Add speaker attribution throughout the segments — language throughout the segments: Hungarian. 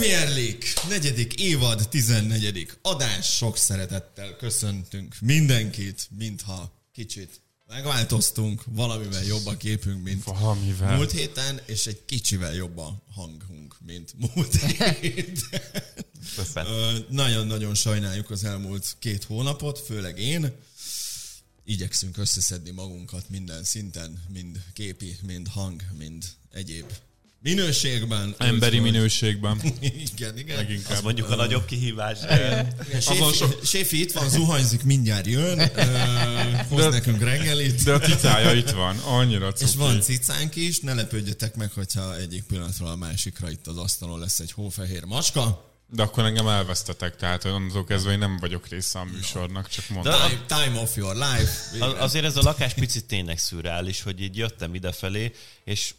Speaker 1: Premier League, negyedik évad, 14. adás. Sok szeretettel köszöntünk mindenkit, mintha kicsit megváltoztunk, valamivel jobb a képünk, mint
Speaker 2: Valamivel.
Speaker 1: múlt héten, és egy kicsivel jobb a hangunk, mint múlt héten. Nagyon-nagyon sajnáljuk az elmúlt két hónapot, főleg én. Igyekszünk összeszedni magunkat minden szinten, mind képi, mind hang, mind egyéb minőségben.
Speaker 2: Emberi
Speaker 1: Úgyhogy-
Speaker 2: minőségben.
Speaker 1: Igen, igen.
Speaker 2: Leginkább.
Speaker 3: Az mondjuk a nagyobb kihívás.
Speaker 1: Séfi, itt van, zuhanyzik, mindjárt jön, hoz
Speaker 2: De-
Speaker 1: nekünk reggelit.
Speaker 2: De a cicája itt van, annyira cuki.
Speaker 1: És van cicánk is, ne lepődjetek meg, hogyha egyik pillanatról a másikra itt az asztalon lesz egy hófehér macska.
Speaker 2: De akkor engem elvesztetek, tehát onnantól kezdve én nem vagyok része a műsornak, csak mondom.
Speaker 3: De-
Speaker 1: Time, time of your life. Végre.
Speaker 3: Az- Azért ez a lakás picit tényleg szürreális, hogy így jöttem idefelé, és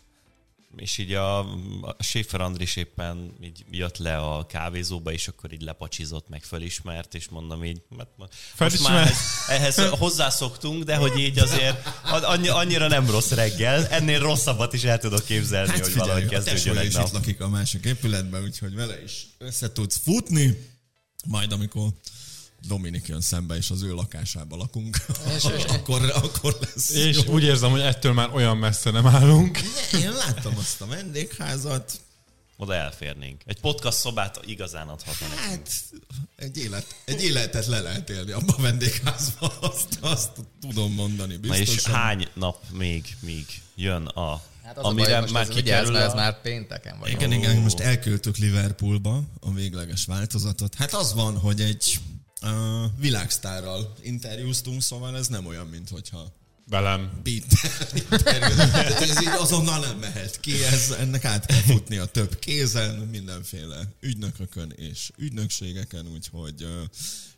Speaker 3: és így a, a Schaefer Andris éppen így jött le a kávézóba, és akkor így lepacsizott, meg fölismert, és mondom így, mert ma- most már ehhez, ehhez hozzászoktunk, de hogy így azért annyi, annyira nem rossz reggel, ennél rosszabbat is el tudok képzelni,
Speaker 1: Hát
Speaker 3: hogy
Speaker 1: figyelj,
Speaker 3: valahogy kezdődjön egy
Speaker 1: is
Speaker 3: nap.
Speaker 1: lakik a másik épületben, úgyhogy vele is össze tudsz futni, majd amikor Dominik jön szembe, és az ő lakásába lakunk, akkor, akkor lesz
Speaker 2: És
Speaker 1: jó.
Speaker 2: úgy érzem, hogy ettől már olyan messze nem állunk.
Speaker 1: Ne, Én láttam azt a vendégházat,
Speaker 3: Oda elférnénk. Egy podcast szobát igazán adhatna nekünk.
Speaker 1: Hát egy, élet, egy életet le lehet élni abban a vendégházban, azt, azt tudom mondani
Speaker 3: Na és
Speaker 1: biztosan.
Speaker 3: hány nap még, míg jön a...
Speaker 4: Hát az Amire a baj,
Speaker 3: már
Speaker 4: ez vigyázz,
Speaker 3: kikerül
Speaker 4: ez
Speaker 3: a...
Speaker 4: már pénteken vagy.
Speaker 1: Igen, igen, most elküldtük Liverpoolba a végleges változatot. Hát az van, hogy egy uh, világsztárral interjúztunk, szóval ez nem olyan, mint hogyha
Speaker 2: Velem.
Speaker 1: Tehát ez így azonnal nem mehet ki, ez, ennek át kell futni a több kézen, mindenféle ügynökökön és ügynökségeken, úgyhogy uh,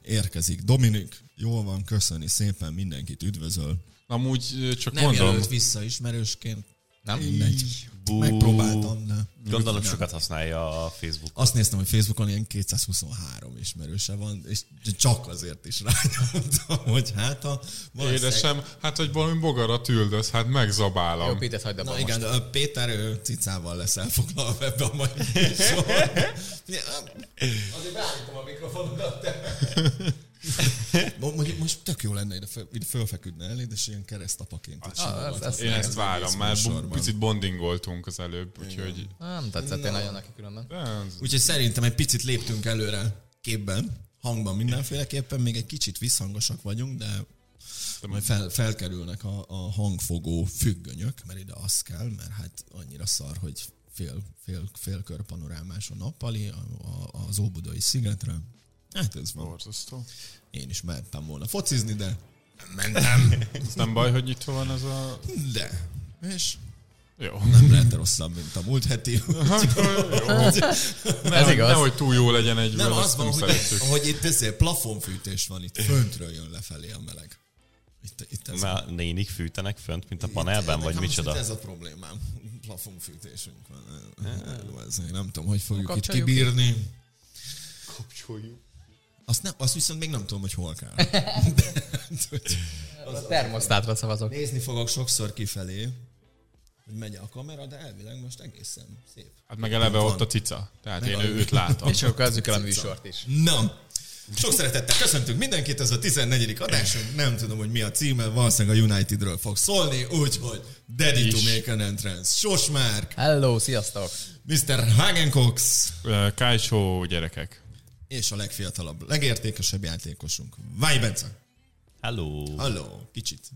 Speaker 1: érkezik Dominik. Jól van, köszöni szépen, mindenkit üdvözöl.
Speaker 2: Amúgy csak
Speaker 1: Nem
Speaker 2: mondom,
Speaker 1: jelölt vissza ismerősként.
Speaker 4: Nem?
Speaker 1: Mindegy. Megpróbáltam, de...
Speaker 3: Gondolom
Speaker 1: Nem.
Speaker 3: sokat használja a Facebook.
Speaker 1: Azt néztem, hogy Facebookon ilyen 223 ismerőse van, és csak azért is rányomtam, hogy hát a... valószínűleg-
Speaker 2: édesem, hát hogy valami bogarat üldöz, hát
Speaker 4: Jó,
Speaker 2: megzabálom.
Speaker 4: Péter, hagyd abba
Speaker 1: Na
Speaker 4: most.
Speaker 1: igen, a Péter ő cicával lesz elfoglalva ebbe a mai műsorba. Azért beállítom a mikrofonodat, te. Mo- Mondjuk most tök jó lenne ide, föl, ide fölfeküdne eléd, és ilyen keresztapaként
Speaker 4: Ah,
Speaker 1: simogathatnád
Speaker 4: ez- ez-
Speaker 2: Én ezt várom, már
Speaker 1: műsorban.
Speaker 2: picit bondingoltunk az előbb, úgyhogy...
Speaker 4: Nem tetszett én nagyon neki különben.
Speaker 2: De
Speaker 1: Úgyhogy szerintem egy picit léptünk előre képben, hangban mindenféleképpen, még egy kicsit visszhangosak vagyunk, de majd fel, felkerülnek a, a hangfogó függönyök, mert ide az kell, mert hát annyira szar, hogy fél, fél, félkör panorámás a nappali a, a, az Óbudai szigetre. Hát ez van.
Speaker 2: Borzasztó.
Speaker 1: Én is mehettem volna focizni, de nem mentem.
Speaker 2: Ez nem baj, hogy itt van ez a...
Speaker 1: De. És
Speaker 2: Jó.
Speaker 1: nem lehet rosszabb, mint a múlt heti.
Speaker 4: Ez igaz.
Speaker 2: Nehogy túl jó legyen egy
Speaker 1: Nem, az van,
Speaker 2: nem
Speaker 1: hogy, hogy itt ezért plafonfűtés van, itt föntről jön lefelé a meleg. Itt, itt ez
Speaker 3: Már nénik fűtenek fönt, mint a panelben, vagy
Speaker 1: Nekem most
Speaker 3: micsoda?
Speaker 1: itt Ez a problémám. Plafonfűtésünk van. Nem tudom, hogy fogjuk itt kibírni.
Speaker 2: Kapcsoljuk.
Speaker 1: Azt, nem, azt viszont még nem tudom, hogy hol kell.
Speaker 4: A termosztátra szavazok.
Speaker 1: Nézni fogok sokszor kifelé, hogy megy a kamera, de elvileg most egészen szép.
Speaker 2: Hát meg eleve ott a cica. Tehát
Speaker 1: Meg
Speaker 2: én
Speaker 1: a-
Speaker 2: őt látom.
Speaker 4: És akkor kezdjük el a műsort is.
Speaker 1: Na, sok szeretettel köszöntünk mindenkit, ez a 14. adásunk, nem tudom, hogy mi a címe, valószínűleg a Unitedről fog szólni, úgyhogy Daddy to make an entrance, Sosmárk,
Speaker 4: Hello, sziasztok!
Speaker 1: Mr. Hagencox,
Speaker 2: Ö, Kájcsó gyerekek.
Speaker 1: És a legfiatalabb, legértékesebb játékosunk, Váj Bence.
Speaker 3: Hello!
Speaker 1: Halló, kicsit.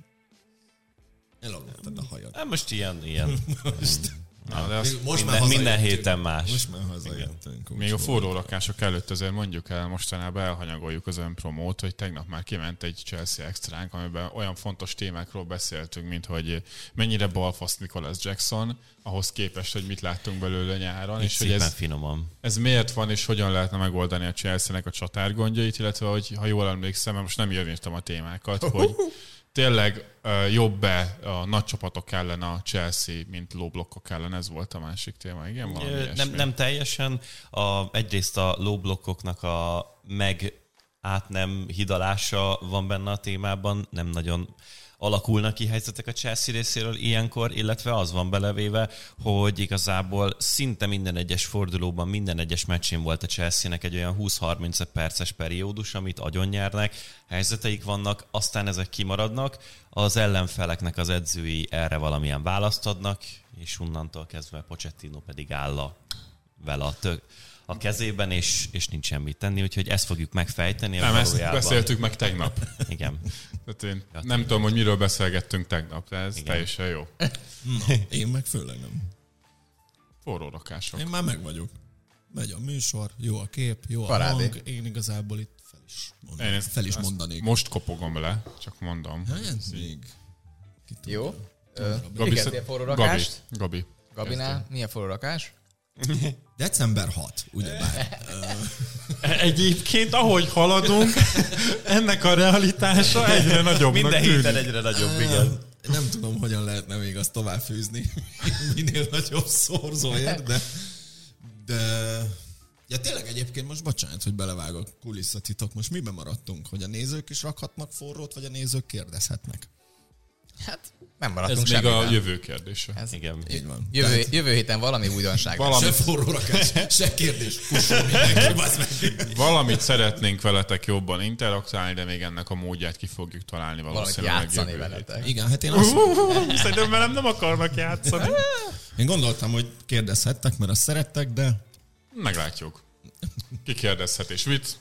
Speaker 1: Elaludtad a hajad.
Speaker 3: Hát most ilyen, ilyen.
Speaker 2: Na, de azt,
Speaker 1: Most
Speaker 3: Minden, minden
Speaker 1: hazajöttünk.
Speaker 3: héten más.
Speaker 1: Most már hazajöttünk.
Speaker 2: még a forró lakások előtt azért mondjuk el, mostanában elhanyagoljuk az önpromót, hogy tegnap már kiment egy Chelsea extránk, amiben olyan fontos témákról beszéltünk, mint hogy mennyire balfasz Nicholas Jackson, ahhoz képest, hogy mit láttunk belőle nyáron, és hogy ez,
Speaker 3: finoman.
Speaker 2: ez miért van, és hogyan lehetne megoldani a Chelsea-nek a csatárgondjait, illetve hogy ha jól emlékszem, mert most nem írtam a témákat, hogy tényleg jobb-e a nagy csapatok ellen a Chelsea, mint lóblokkok ellen, ez volt a másik téma, igen? Valami ilyesmi.
Speaker 3: Nem, nem teljesen. A, egyrészt a lóblokkoknak a meg át nem hidalása van benne a témában, nem nagyon alakulnak ki helyzetek a Chelsea részéről ilyenkor, illetve az van belevéve, hogy igazából szinte minden egyes fordulóban, minden egyes meccsén volt a Chelsea-nek egy olyan 20-30 perces periódus, amit agyonnyernek, helyzeteik vannak, aztán ezek kimaradnak, az ellenfeleknek az edzői erre valamilyen választ adnak, és onnantól kezdve Pochettino pedig áll a, vele a, tök, a kezében, és, és nincs semmit tenni, úgyhogy ezt fogjuk megfejteni.
Speaker 2: Nem, ezt beszéltük meg tegnap.
Speaker 3: Igen.
Speaker 2: Tehát én nem tudom, hogy miről beszélgettünk tegnap, de ez
Speaker 3: Igen.
Speaker 2: teljesen jó.
Speaker 1: Na, én meg főleg nem.
Speaker 2: Forró rakások.
Speaker 1: Én már meg vagyok. Megy a műsor, jó a kép, jó a
Speaker 4: Parádé.
Speaker 1: hang. Én igazából itt fel is,
Speaker 2: Én
Speaker 1: mondanék,
Speaker 2: ezt,
Speaker 1: fel is
Speaker 2: ezt
Speaker 1: mondanék.
Speaker 2: Most kopogom le, csak mondom.
Speaker 1: Hát, még.
Speaker 4: Jó? Ö,
Speaker 2: Gabi,
Speaker 4: forró
Speaker 2: Gabi,
Speaker 4: rakást?
Speaker 2: Gabi.
Speaker 4: Gabinál? Milyen forró rakás?
Speaker 1: December 6, ugyebár.
Speaker 2: Egyébként, ahogy haladunk, ennek a realitása egyre nagyobbnak
Speaker 3: Minden
Speaker 2: tűnik.
Speaker 3: héten egyre nagyobb, igen.
Speaker 1: Nem tudom, hogyan lehetne még azt továbbfűzni minél nagyobb szorzóért, de, de Ja tényleg egyébként most bocsánat, hogy belevágok kulisszatitok. Most miben maradtunk? Hogy a nézők is rakhatnak forrót, vagy a nézők kérdezhetnek?
Speaker 4: Hát nem
Speaker 2: Ez
Speaker 4: maradtunk
Speaker 2: még a
Speaker 4: semmiben.
Speaker 2: jövő kérdése.
Speaker 4: Ez
Speaker 3: Igen.
Speaker 1: Így van.
Speaker 4: Jövő, jövő héten valami újdonság.
Speaker 2: Valami-
Speaker 1: Se forró rakás, se kérdés. Mindenki.
Speaker 2: Valamit szeretnénk veletek jobban interaktálni, de még ennek a módját ki fogjuk találni
Speaker 4: Valamit
Speaker 2: valószínűleg
Speaker 4: játszani
Speaker 2: jövő
Speaker 4: veletek.
Speaker 1: Igen, hát én azt
Speaker 2: Szerintem velem nem akarnak játszani.
Speaker 1: Én gondoltam, hogy kérdezhettek, mert azt szerettek, de
Speaker 2: Meglátjuk. Ki kérdezhet és mit?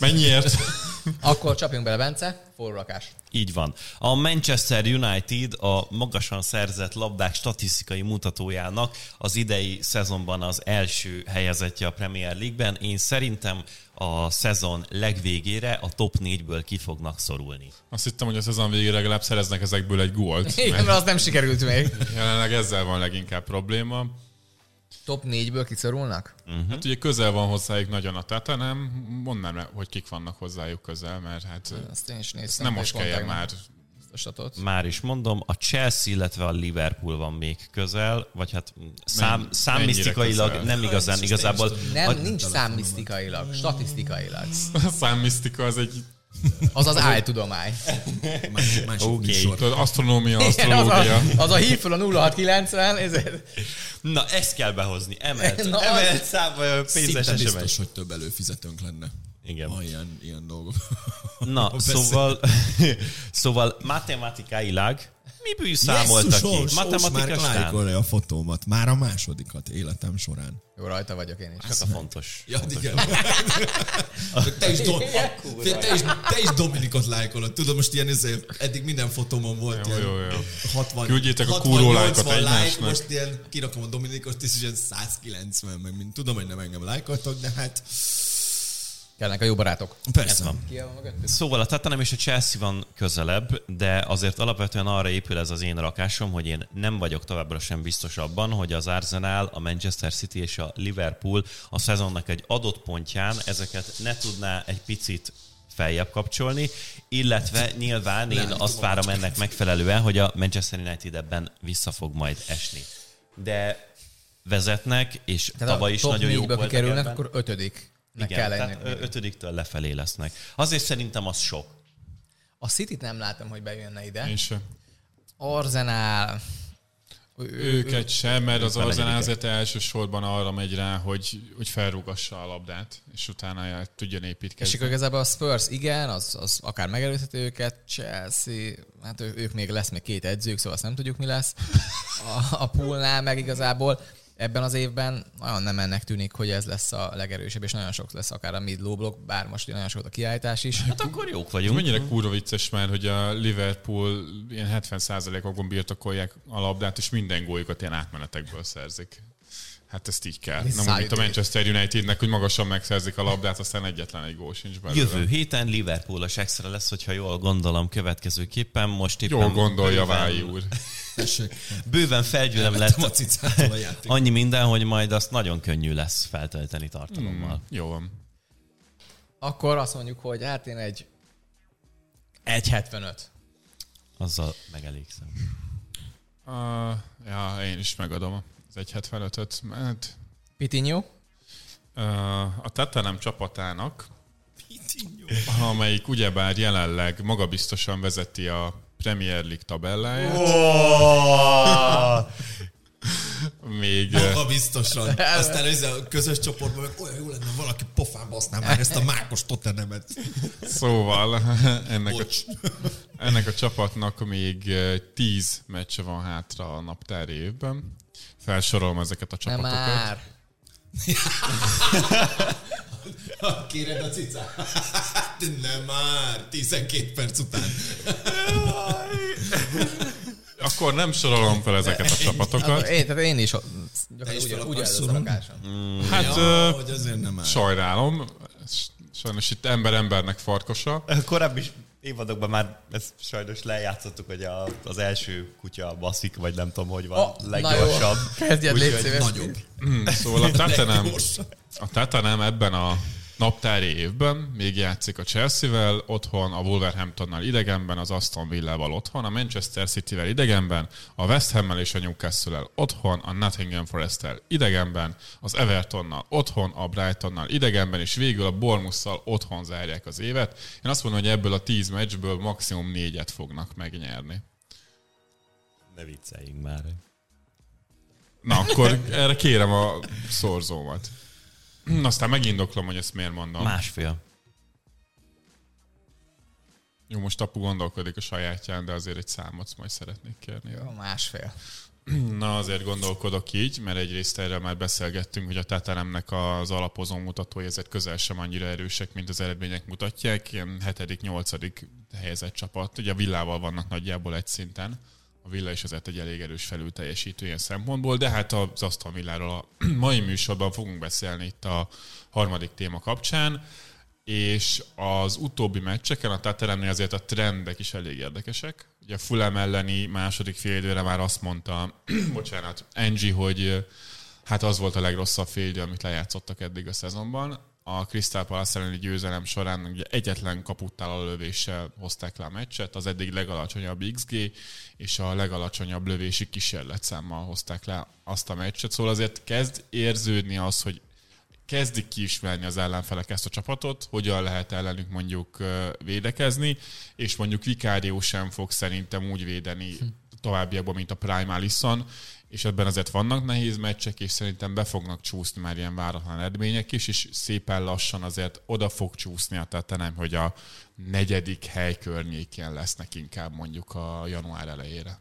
Speaker 2: Mennyiért?
Speaker 4: Akkor csapjunk bele, Bence. Forró rakás.
Speaker 3: Így van. A Manchester United a magasan szerzett labdák statisztikai mutatójának az idei szezonban az első helyezettje a Premier League-ben. Én szerintem a szezon legvégére a top 4-ből ki fognak szorulni.
Speaker 2: Azt hittem, hogy a szezon végére legalább szereznek ezekből egy gólt.
Speaker 4: Igen,
Speaker 2: Mert
Speaker 4: mert az nem sikerült még.
Speaker 2: jelenleg ezzel van leginkább probléma.
Speaker 4: Top 4-ből kiszorulnak?
Speaker 2: Hát ugye közel van hozzájuk nagyon a Tottenham, mondanám, hogy kik vannak hozzájuk közel, mert hát
Speaker 4: Azt én is néztem.
Speaker 2: nem most
Speaker 4: tegnap
Speaker 2: már.
Speaker 4: statot.
Speaker 3: Már is mondom, a Chelsea, illetve a Liverpool van még közel, vagy hát szám,
Speaker 2: Men-
Speaker 3: számmisztikailag nem igazán, igazából
Speaker 1: nem
Speaker 4: Nem, nincs számmisztikailag, statisztikailag.
Speaker 2: A számmisztika az egy
Speaker 4: Az az áltudomány.
Speaker 1: Más, másik
Speaker 3: Oké.
Speaker 1: műsor.
Speaker 2: tudod, asztronómia,
Speaker 4: Igen, az, a, az a hív föl a 0690, ezért
Speaker 3: Na, ezt kell behozni. Emelt,
Speaker 4: Na,
Speaker 3: emelt szám, pénzes SMS.
Speaker 1: biztos, hogy több előfizetőnk lenne.
Speaker 3: Igen.
Speaker 1: Ha ilyen, ilyen dolgok.
Speaker 3: Na, szóval, szóval matematikailag mi bű számoltak ki?
Speaker 1: Jesszusos, már a fotómat. Már a másodikat életem során.
Speaker 4: jó rajta vagyok én is.
Speaker 3: Csak a fontos.
Speaker 1: Ja, igen. te, is do- te, is, te is Dominikot lájkolod. Tudod, most ilyen izé, eddig minden fotómon volt
Speaker 2: Jó,
Speaker 1: ilyen
Speaker 2: jó, jó.
Speaker 1: 60,
Speaker 2: Küldjétek a
Speaker 1: 60,
Speaker 2: kúró
Speaker 1: 80
Speaker 2: lájkot
Speaker 1: like,
Speaker 2: egymásnak.
Speaker 1: most ilyen kirakom a Dominikot, és ilyen 190, meg mind. Tudom, hogy nem engem lájkoltok, de hát
Speaker 4: Kellnek a jó barátok.
Speaker 1: persze.
Speaker 3: van.
Speaker 4: Ki?
Speaker 3: Szóval a Tottenham és a Chelsea van közelebb, de azért alapvetően arra épül ez az én rakásom, hogy én nem vagyok továbbra sem biztos abban, hogy az Arsenal, a Manchester City és a Liverpool a szezonnak egy adott pontján ezeket ne tudná egy picit feljebb kapcsolni, illetve nyilván én
Speaker 1: Nem
Speaker 3: azt várom ennek megfelelően, hogy a Manchester United ebben vissza fog majd esni. De vezetnek, és
Speaker 4: Tehát
Speaker 3: tavaly is nagyon jó
Speaker 4: négyből
Speaker 3: voltak
Speaker 4: kikerülnek,
Speaker 3: ebben.
Speaker 4: akkor ötödik. Meg
Speaker 3: Igen,
Speaker 4: kell
Speaker 3: tehát
Speaker 4: mindig.
Speaker 3: ötödiktől lefelé lesznek. Azért szerintem az sok.
Speaker 4: A City-t nem látom, hogy bejönne ide.
Speaker 2: Én sem.
Speaker 4: Arzenál.
Speaker 2: Őket sem, mert az Arzenál azért elsősorban arra megy rá, hogy, hogy felrúgassa a labdát, és utána el tudjon
Speaker 4: És
Speaker 2: építkezni.
Speaker 4: akkor igazából a Spurs igen, az, az akár megelőzheti őket, Chelsea, hát ők még lesz még két edzők, szóval azt nem tudjuk, mi lesz. A, a poolnál meg igazából ebben az évben nagyon nem ennek tűnik, hogy ez lesz a legerősebb, és nagyon sok lesz akár a mid low block, bár most nagyon sok a kiállítás is.
Speaker 3: Hát akkor jók vagyunk.
Speaker 2: mennyire kurva vicces már, hogy a Liverpool ilyen 70%-okon birtokolják a labdát, és minden góljukat ilyen átmenetekből szerzik. Hát ezt így kell. Nem úgy, mint a. Manchester Unitednek, hogy magasan megszerzik a labdát, aztán egyetlen egy gól sincs belőle.
Speaker 3: Jövő héten Liverpoolos extra lesz, hogyha jól gondolom következőképpen. Most éppen
Speaker 2: Jól gondolja
Speaker 3: bőven-
Speaker 2: Vályi úr.
Speaker 3: Bőven felgyűlöm
Speaker 1: a
Speaker 3: lett
Speaker 1: a játék.
Speaker 3: annyi minden, hogy majd azt nagyon könnyű lesz feltölteni tartalommal.
Speaker 2: Jó van.
Speaker 4: Akkor azt mondjuk, hogy hát én egy 1.75.
Speaker 3: Azzal megelégszem.
Speaker 2: Uh, ja, én is megadom az 1.75-öt, mert
Speaker 4: Pitinho,
Speaker 2: a Tottenham csapatának, amelyik ugyebár jelenleg magabiztosan vezeti a Premier League tabelláját. Még eh,
Speaker 1: Ha biztosan. Aztán ez a közös csoportban meg olyan jó lenne, valaki pofán baszná már ezt a mákos totenemet.
Speaker 2: szóval ennek a,
Speaker 1: Bocs.
Speaker 2: ennek a csapatnak még 10 meccse van hátra a naptári évben. Felsorolom ezeket a
Speaker 4: Nem
Speaker 2: csapatokat.
Speaker 4: már.
Speaker 1: Kéred a cicát? Nem már, 12 perc után.
Speaker 2: Akkor nem sorolom fel ezeket a csapatokat.
Speaker 4: Én, tehát én is gyakorlatilag úgy, úgy rakásom.
Speaker 2: Hát
Speaker 1: ja,
Speaker 2: ö,
Speaker 1: hogy azért nem már.
Speaker 2: sajnálom. Sajnos itt ember embernek farkosa.
Speaker 3: Korábbi évadokban már ezt sajnos lejátszottuk, hogy a, az első kutya baszik, vagy nem tudom, hogy van,
Speaker 4: Oh,
Speaker 3: oh,
Speaker 4: na jó.
Speaker 3: leggyorsabb.
Speaker 4: Kezdjed, légy szíves.
Speaker 1: Nagyobb.
Speaker 2: Szóval a Tottenham,
Speaker 1: Leggyorsabb.
Speaker 2: a Tottenham ebben a naptári évben még játszik a Chelsea-vel, otthon a Wolverhamptonnal idegenben, az Aston Villával otthon, a Manchester City-vel idegenben, a West Ham-mel és a Newcastle-el otthon, a Nottingham Forest-tel idegenben, az Evertonnal otthon, a Brightonnal idegenben, és végül a Bournemouth-szal otthon zárják az évet. Én azt mondom, hogy ebből a 10 meccsből maximum négyet fognak megnyerni.
Speaker 3: Ne vicceljünk már.
Speaker 2: Na, akkor erre kérem a szorzómat. Aztán megindoklom, hogy ezt miért mondom.
Speaker 3: Másfél.
Speaker 2: Jó, most apu gondolkodik a sajátján, de azért egy számot majd szeretnék kérni.
Speaker 4: Jó, másfél.
Speaker 2: Na, azért gondolkodok így, mert egyrészt erről már beszélgettünk, hogy a Tatanemnek az alapozó mutatói ezért közel sem annyira erősek, mint az eredmények mutatják. Ilyen 7.-8. helyezett csapat. Ugye a Villával vannak nagyjából egy szinten. A Villa is azért egy elég erős felül teljesítő ilyen szempontból, de hát az Aston Villáról a mai műsorban fogunk beszélni itt a harmadik téma kapcsán és az utóbbi meccseken a Tatanemnél azért a trendek is elég érdekesek. Ugye a Fulham elleni második félidőre már azt mondta, bocsánat, Angie, hogy hát az volt a legrosszabb félidő, amit lejátszottak eddig a szezonban. A Crystal Palace elleni győzelem során ugye egyetlen kaputtal a lövéssel hozták le a meccset, az eddig legalacsonyabb XG és a legalacsonyabb lövési kísérletszámmal hozták le azt a meccset. Szóval azért kezd érződni az, hogy kezdik kiismerni az ellenfelek ezt a csapatot, hogyan lehet ellenük mondjuk védekezni, és mondjuk Vicario sem fog szerintem úgy védeni továbbiakban, mint a Prime Alisson, és ebben azért vannak nehéz meccsek, és szerintem be fognak csúszni már ilyen váratlan eredmények is, és szépen lassan azért oda fog csúszni a tetenem, hogy a negyedik hely környékén lesznek inkább mondjuk a január elejére.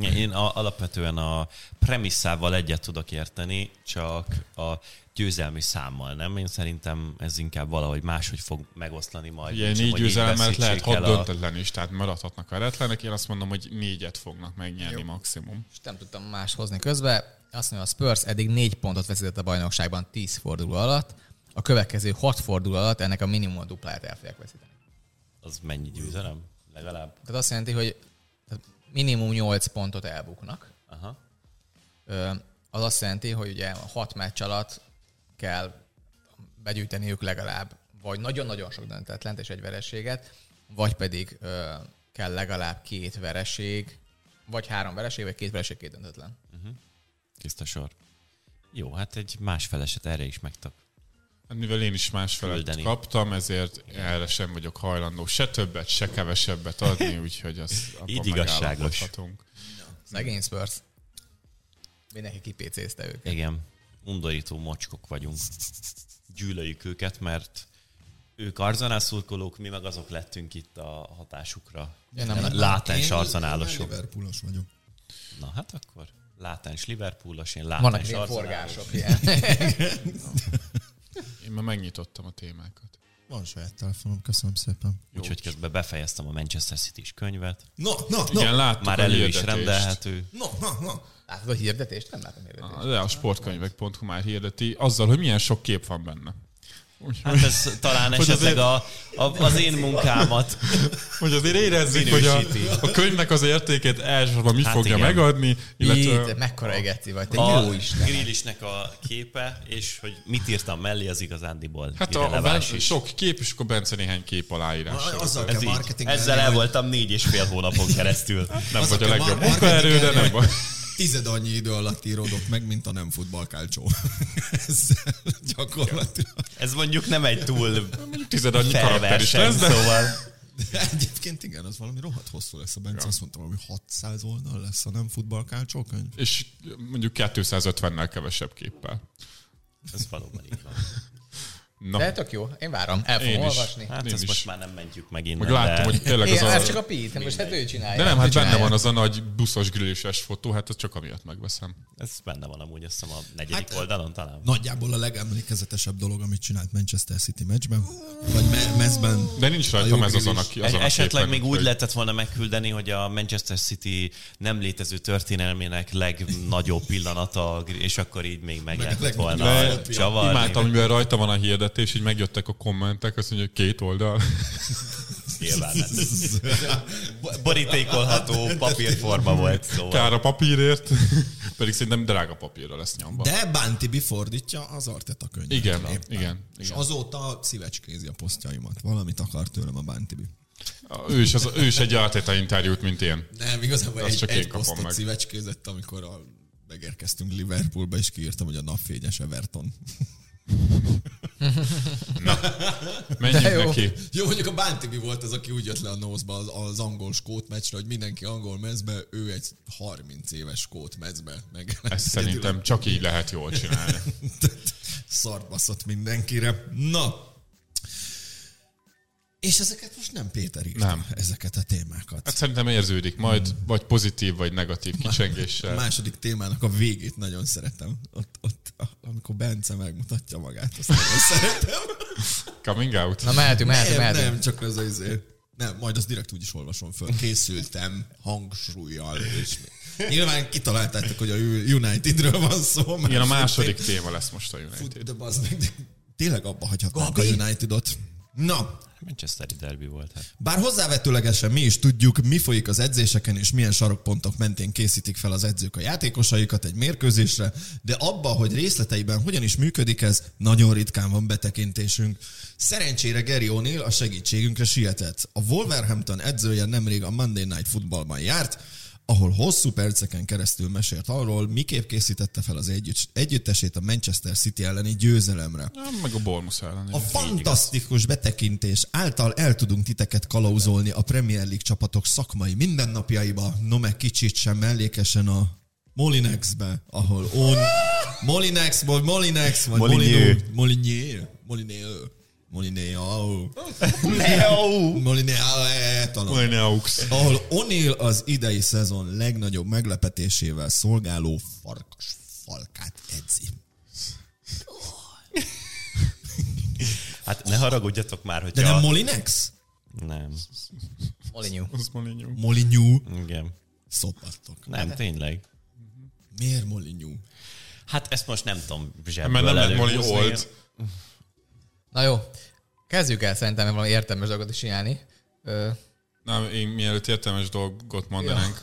Speaker 3: Én a, alapvetően a premisszával egyet tudok érteni, csak a győzelmi számmal, nem? Én szerintem ez inkább valahogy máshogy fog megoszlani majd.
Speaker 2: Ugye négy mellett lehet hat döntetlen is, tehát maradhatnak veretlenek. Én azt mondom, hogy négyet fognak megnyerni
Speaker 4: Jó.
Speaker 2: maximum.
Speaker 4: És nem tudtam más hozni közbe. Azt mondja, a Spurs eddig négy pontot veszített a bajnokságban 10 forduló alatt. A következő hat forduló alatt ennek a minimum a dupláját el fogják veszíteni.
Speaker 3: Az mennyi győzelem? Legalább?
Speaker 4: Tehát azt jelenti, hogy minimum 8 pontot elbuknak.
Speaker 3: Aha.
Speaker 4: Ö, Az azt jelenti, hogy ugye 6 meccs alatt kell begyűjteniük legalább vagy nagyon-nagyon sok döntetlent és egy vereséget, vagy pedig ö, kell legalább két vereség, vagy három vereség, vagy két vereség, két döntetlen.
Speaker 3: Tiszta sor. Jó, hát egy másfeleset erre is megtak.
Speaker 2: Hát mivel én is más felett
Speaker 3: Küldeni.
Speaker 2: kaptam, ezért erre sem vagyok hajlandó se többet, se kevesebbet adni, úgyhogy az
Speaker 3: Így igazságos.
Speaker 4: Szegény Spurs. Mindenki kipécézte őket.
Speaker 3: Igen, undorító mocskok vagyunk. Gyűlöljük őket, mert ők arzenál szurkolók, mi meg azok lettünk itt a hatásukra.
Speaker 4: Ja, nem, nem.
Speaker 3: Látens
Speaker 1: Én
Speaker 3: arzenálosok.
Speaker 1: Liverpoolos vagyok.
Speaker 3: Na hát akkor látens Liverpoolos, én
Speaker 4: Vannak
Speaker 3: látens
Speaker 4: ilyen
Speaker 3: arzenálos.
Speaker 4: forgások. Ilyen.
Speaker 2: Én már megnyitottam a témákat.
Speaker 1: Van saját telefonom, köszönöm szépen.
Speaker 3: Úgyhogy közben befejeztem a Manchester City-s könyvet.
Speaker 1: No, no,
Speaker 2: Igen,
Speaker 1: no,
Speaker 2: láttuk
Speaker 3: Már
Speaker 2: a
Speaker 3: elő is
Speaker 2: hirdetést.
Speaker 3: rendelhető.
Speaker 1: no, no, no.
Speaker 4: Látod a hirdetést? Nem látom hirdetést.
Speaker 2: De a sportkönyvek.hu már hirdeti, azzal, hogy milyen sok kép van benne. Úgyhogy,
Speaker 3: Hát ez talán
Speaker 2: Hogy
Speaker 3: esetleg
Speaker 2: azért-
Speaker 3: a, a, az én munkámat
Speaker 2: hogy azért érezzük, hogy a,
Speaker 3: Minősíti.
Speaker 2: a könyvnek az értékét elsősorban mi
Speaker 3: Hát
Speaker 2: fogja
Speaker 3: igen.
Speaker 2: megadni, illetve...
Speaker 4: Itt, mekkora egeci vagy, te
Speaker 3: a
Speaker 4: jó Isten.
Speaker 3: Grillisnek a képe, és hogy mit írtam mellé, az igazándiból
Speaker 2: Hát a, a ben, sok kép, és akkor Bence néhány kép aláírás.
Speaker 1: Azzal
Speaker 3: Ez
Speaker 1: kell
Speaker 3: így.
Speaker 1: marketingelni,
Speaker 3: Ezzel el voltam négy és fél hónapon keresztül.
Speaker 2: Nem
Speaker 1: azzal
Speaker 2: vagy a legjobb munkaerő, de nem baj.
Speaker 1: Tized annyi idő alatt íródott meg, mint a nem futballkálcsó. Ezzel gyakorlatilag.
Speaker 3: Ez mondjuk nem egy túl
Speaker 2: tized annyi karakter is lesz, de
Speaker 3: szóval
Speaker 1: De egyébként igen, az valami rohadt hosszú lesz a Bence.
Speaker 2: Ja.
Speaker 1: Azt mondtam, hogy 600 oldal lesz a nem futballkácsó könyv.
Speaker 2: És mondjuk 250-nel kevesebb képpel.
Speaker 3: Ez valóban így van.
Speaker 2: Na,
Speaker 4: De tök jó, én várom, el fogom
Speaker 2: Én is.
Speaker 4: olvasni.
Speaker 3: Hát
Speaker 2: Én
Speaker 3: ezt
Speaker 2: is.
Speaker 3: most már nem mentjük meg innen,
Speaker 2: meg láttam,
Speaker 3: de...
Speaker 2: hogy tényleg
Speaker 4: Én,
Speaker 2: az
Speaker 4: ez
Speaker 2: a...
Speaker 4: csak a Pete, most hát ő csinálja.
Speaker 2: De nem, hát benne van az a nagy buszos grillises fotó, hát az csak amiatt megveszem.
Speaker 3: Ez benne van amúgy, azt hiszem a negyedik
Speaker 1: Hát,
Speaker 3: oldalon talán.
Speaker 1: Nagyjából a legemlékezetesebb dolog, amit csinált Manchester City meccsben, vagy me- mezben.
Speaker 2: De nincs rajtam ez azon, aki azon a
Speaker 3: Esetleg még úgy lehetett volna megküldeni, hogy a Manchester City nem létező történelmének legnagyobb pillanata, és akkor így még meg lehetett volna csavarni.
Speaker 2: Imádtam, mivel rajta van a hirdetés, így megjöttek a kommentek, azt mondja, hogy két oldal.
Speaker 3: Nyilván Borítékolható papírforma volt, szóval.
Speaker 2: Kár a papírért, pedig szerintem drága papírra lesz nyomva.
Speaker 1: De Bantibi fordítja az Arteta könyvet.
Speaker 2: Igen,
Speaker 1: Éppen.
Speaker 2: igen,
Speaker 1: És
Speaker 2: igen.
Speaker 1: azóta szívecskézi a posztjaimat. Valamit akar tőlem a Bantibi.
Speaker 2: Ő is, az, ő is egy Arteta interjút, mint én.
Speaker 1: Nem, igazából
Speaker 2: Azt
Speaker 1: egy,
Speaker 2: csak én
Speaker 1: egy
Speaker 2: kapom
Speaker 1: posztot
Speaker 2: meg.
Speaker 1: szívecskézett, amikor a, megérkeztünk Liverpoolba, és kiírtam, hogy a napfényes Everton.
Speaker 2: Menjünk
Speaker 4: De jó.
Speaker 2: neki.
Speaker 1: Jó, mondjuk a Bantibi volt az, aki úgy jött le a nózba az, az angol skót meccsre, hogy mindenki angol mezbe, ő egy 30 éves skót mezbe. Meg
Speaker 2: Ezt szerintem csak így lehet jól csinálni.
Speaker 1: Szart baszott mindenkire. Na, és ezeket most nem Péter írta,
Speaker 2: Nem.
Speaker 1: ezeket a témákat.
Speaker 2: Hát szerintem érződik majd, vagy pozitív, vagy negatív
Speaker 1: A
Speaker 2: kicsengéssel.
Speaker 1: második témának a végét nagyon szeretem. Ott, ott amikor Bence megmutatja magát, azt nagyon szeretem.
Speaker 2: Coming out.
Speaker 4: Na mehetünk, mehetünk,
Speaker 1: Nem,
Speaker 4: mehetünk.
Speaker 1: nem, csak az az izé. Nem, majd azt direkt úgy is olvasom föl. Készültem hangsúlyjal. És nyilván kitaláltátok, hogy a Unitedről van szó. mert
Speaker 2: Igen, a második téma lesz most a United.
Speaker 1: Fut, de bazd meg, tényleg abba hagyhatnánk a Unitedot. Na,
Speaker 3: Manchesteri derby volt. Hát.
Speaker 1: bár hozzávetőlegesen mi is tudjuk, mi folyik az edzéseken, és milyen sarokpontok mentén készítik fel az edzők a játékosaikat egy mérkőzésre, de abba, hogy részleteiben hogyan is működik ez, nagyon ritkán van betekintésünk. Szerencsére Gary O'Neill a segítségünkre sietett. A Wolverhampton edzője nemrég a Monday Night Footballban járt, ahol hosszú perceken keresztül mesélt arról, miképp készítette fel az együtt, együttesét a Manchester City elleni győzelemre.
Speaker 2: Meg a Bournemouth ellen.
Speaker 1: A fantasztikus betekintés által el tudunk titeket kalauzolni a Premier League csapatok szakmai mindennapjaiba, no meg kicsit sem mellékesen a Molinexbe, ahol on Molinex, vagy Molinex, vagy
Speaker 3: Molineux.
Speaker 1: Molineux, Molineux, Molineux,
Speaker 3: Leo!
Speaker 1: Molineux, talán
Speaker 2: Molineux.
Speaker 1: ahol O'Neill az idei szezon legnagyobb meglepetésével szolgáló farkas falkát edzi.
Speaker 3: Hát ne haragudjatok már, hogy
Speaker 1: De nem Molinex?
Speaker 3: Nem.
Speaker 4: Molinyú.
Speaker 2: Az Molineux.
Speaker 1: Molinyú.
Speaker 3: Igen.
Speaker 1: Szopattok.
Speaker 3: Nem, tényleg.
Speaker 1: Miért Molinyú?
Speaker 3: Hát ezt most nem tudom
Speaker 2: Mert
Speaker 3: zsebből
Speaker 2: nem lett
Speaker 3: előhúzni.
Speaker 2: old.
Speaker 4: Na jó, kezdjük el szerintem valami értelmes dolgot is csinálni. Ö,
Speaker 2: Nem, én mielőtt értelmes dolgot mondanánk,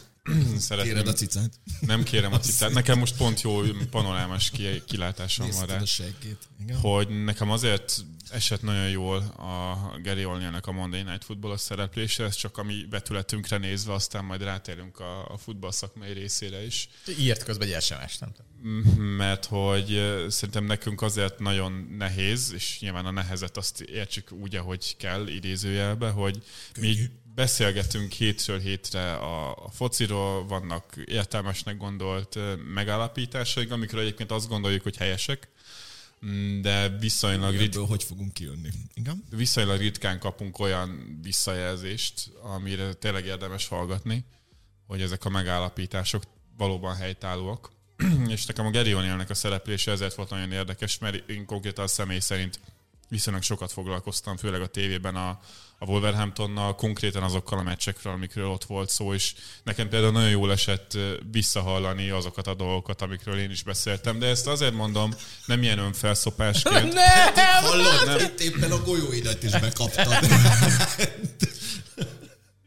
Speaker 2: szeretném...
Speaker 1: Kéred a cicát?
Speaker 2: Nem kérem a cicát. Nekem most pont jó panorámás ki- kilátásom van rá.
Speaker 1: a seggét? Igen.
Speaker 2: hogy nekem azért esett nagyon jól a Gary Olniának a Monday Night Football szereplése, ez csak a mi betületünkre nézve, aztán majd rátérünk a, a futball szakmai részére is,
Speaker 4: írt közben egy SMS, nem
Speaker 2: mert hogy szerintem nekünk azért nagyon nehéz, és nyilván a nehezet azt értsük úgy, ahogy kell idézőjelbe, hogy mi beszélgetünk hétről hétre a, a fociról, vannak értelmesnek gondolt megállapításaink, amikről egyébként azt gondoljuk, hogy helyesek, Mm, de viszonylag
Speaker 1: Ebből hogy fogunk kijönni? Igen?
Speaker 2: viszonylag ritkán kapunk olyan visszajelzést, amire tényleg érdemes hallgatni, hogy ezek a megállapítások valóban helytállóak. És nekem a Gary O'Neillnek a szereplése ezért volt nagyon érdekes, mert én konkrétan személy szerint viszonylag sokat foglalkoztam, főleg a tévében a, a Wolverhamptonnal, konkrétan azokkal a meccsekről, amikről ott volt szó, és nekem például nagyon jól esett visszahallani azokat a dolgokat, amikről én is beszéltem, de ezt azért mondom, nem ilyen önfelszopásként,
Speaker 1: Hallod? Nem. Itt éppen a golyóidat is bekaptad.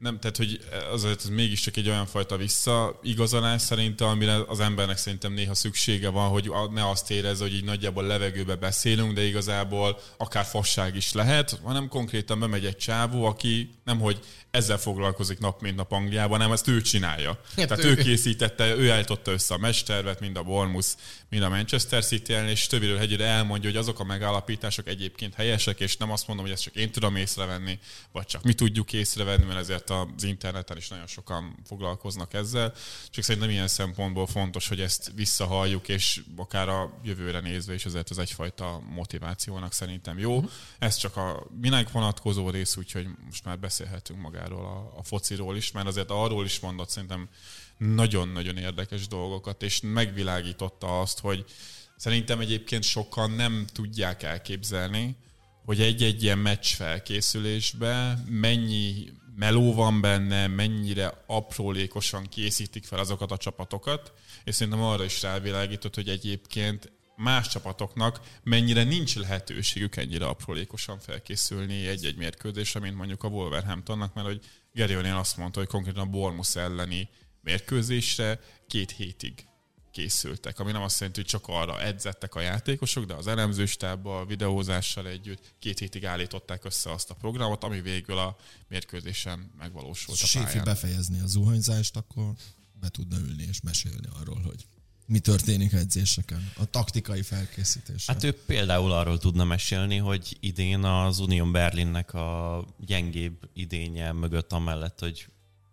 Speaker 2: nem, tehát hogy azért ez mégiscsak egy olyan fajta visszaigazolás szerintem, amire az embernek szerintem néha szüksége van, hogy ne azt érezze, hogy így nagyjából levegőbe beszélünk, de igazából akár fasság is lehet, hanem konkrétan bemegy egy csávó, aki nem hogy ezzel foglalkozik nap mint nap Angliában, nem ezt ő csinálja. Hát Tehát ő, ő készítette, ő állította össze a mestervet, mind a Bournemouth, mind a Manchester city és többről hegyre elmondja, hogy azok a megállapítások egyébként helyesek, és nem azt mondom, hogy ezt csak én tudom észrevenni, vagy csak mi tudjuk észrevenni, mert ezért az interneten is nagyon sokan foglalkoznak ezzel. Csak szerintem ilyen szempontból fontos, hogy ezt visszahalljuk, és akár a jövőre nézve is azért ez egyfajta motivációnak szerintem jó. Uh-huh. Ez csak a minek vonatkozó rész, úgyhogy most már beszélhetünk magáról magáról, a, a fociról is, mert azért arról is mondott szerintem nagyon-nagyon érdekes dolgokat, és megvilágította azt, hogy szerintem egyébként sokan nem tudják elképzelni, hogy egy-egy ilyen meccs felkészülésben mennyi meló van benne, mennyire aprólékosan készítik fel azokat a csapatokat, és szerintem arra is rávilágított, hogy egyébként más csapatoknak mennyire nincs lehetőségük ennyire aprólékosan felkészülni egy-egy mérkőzésre, mint mondjuk a Wolverhamptonnak, mert hogy Gary O'Neill azt mondta, hogy konkrétan a Bournemouth elleni mérkőzésre két hétig készültek, ami nem azt jelenti, hogy csak arra edzettek a játékosok, de az elemzőstábbal, a videózással együtt két hétig állították össze azt a programot, ami végül a mérkőzésen megvalósult a pályán.
Speaker 1: Séfi befejezni a zuhanyzást, akkor be tudna ülni és mesélni arról, hogy mi történik edzéseken, a taktikai felkészítés.
Speaker 3: Hát ő például arról tudna mesélni, hogy idén az Union Berlinnek a gyengébb idénye mögött amellett, hogy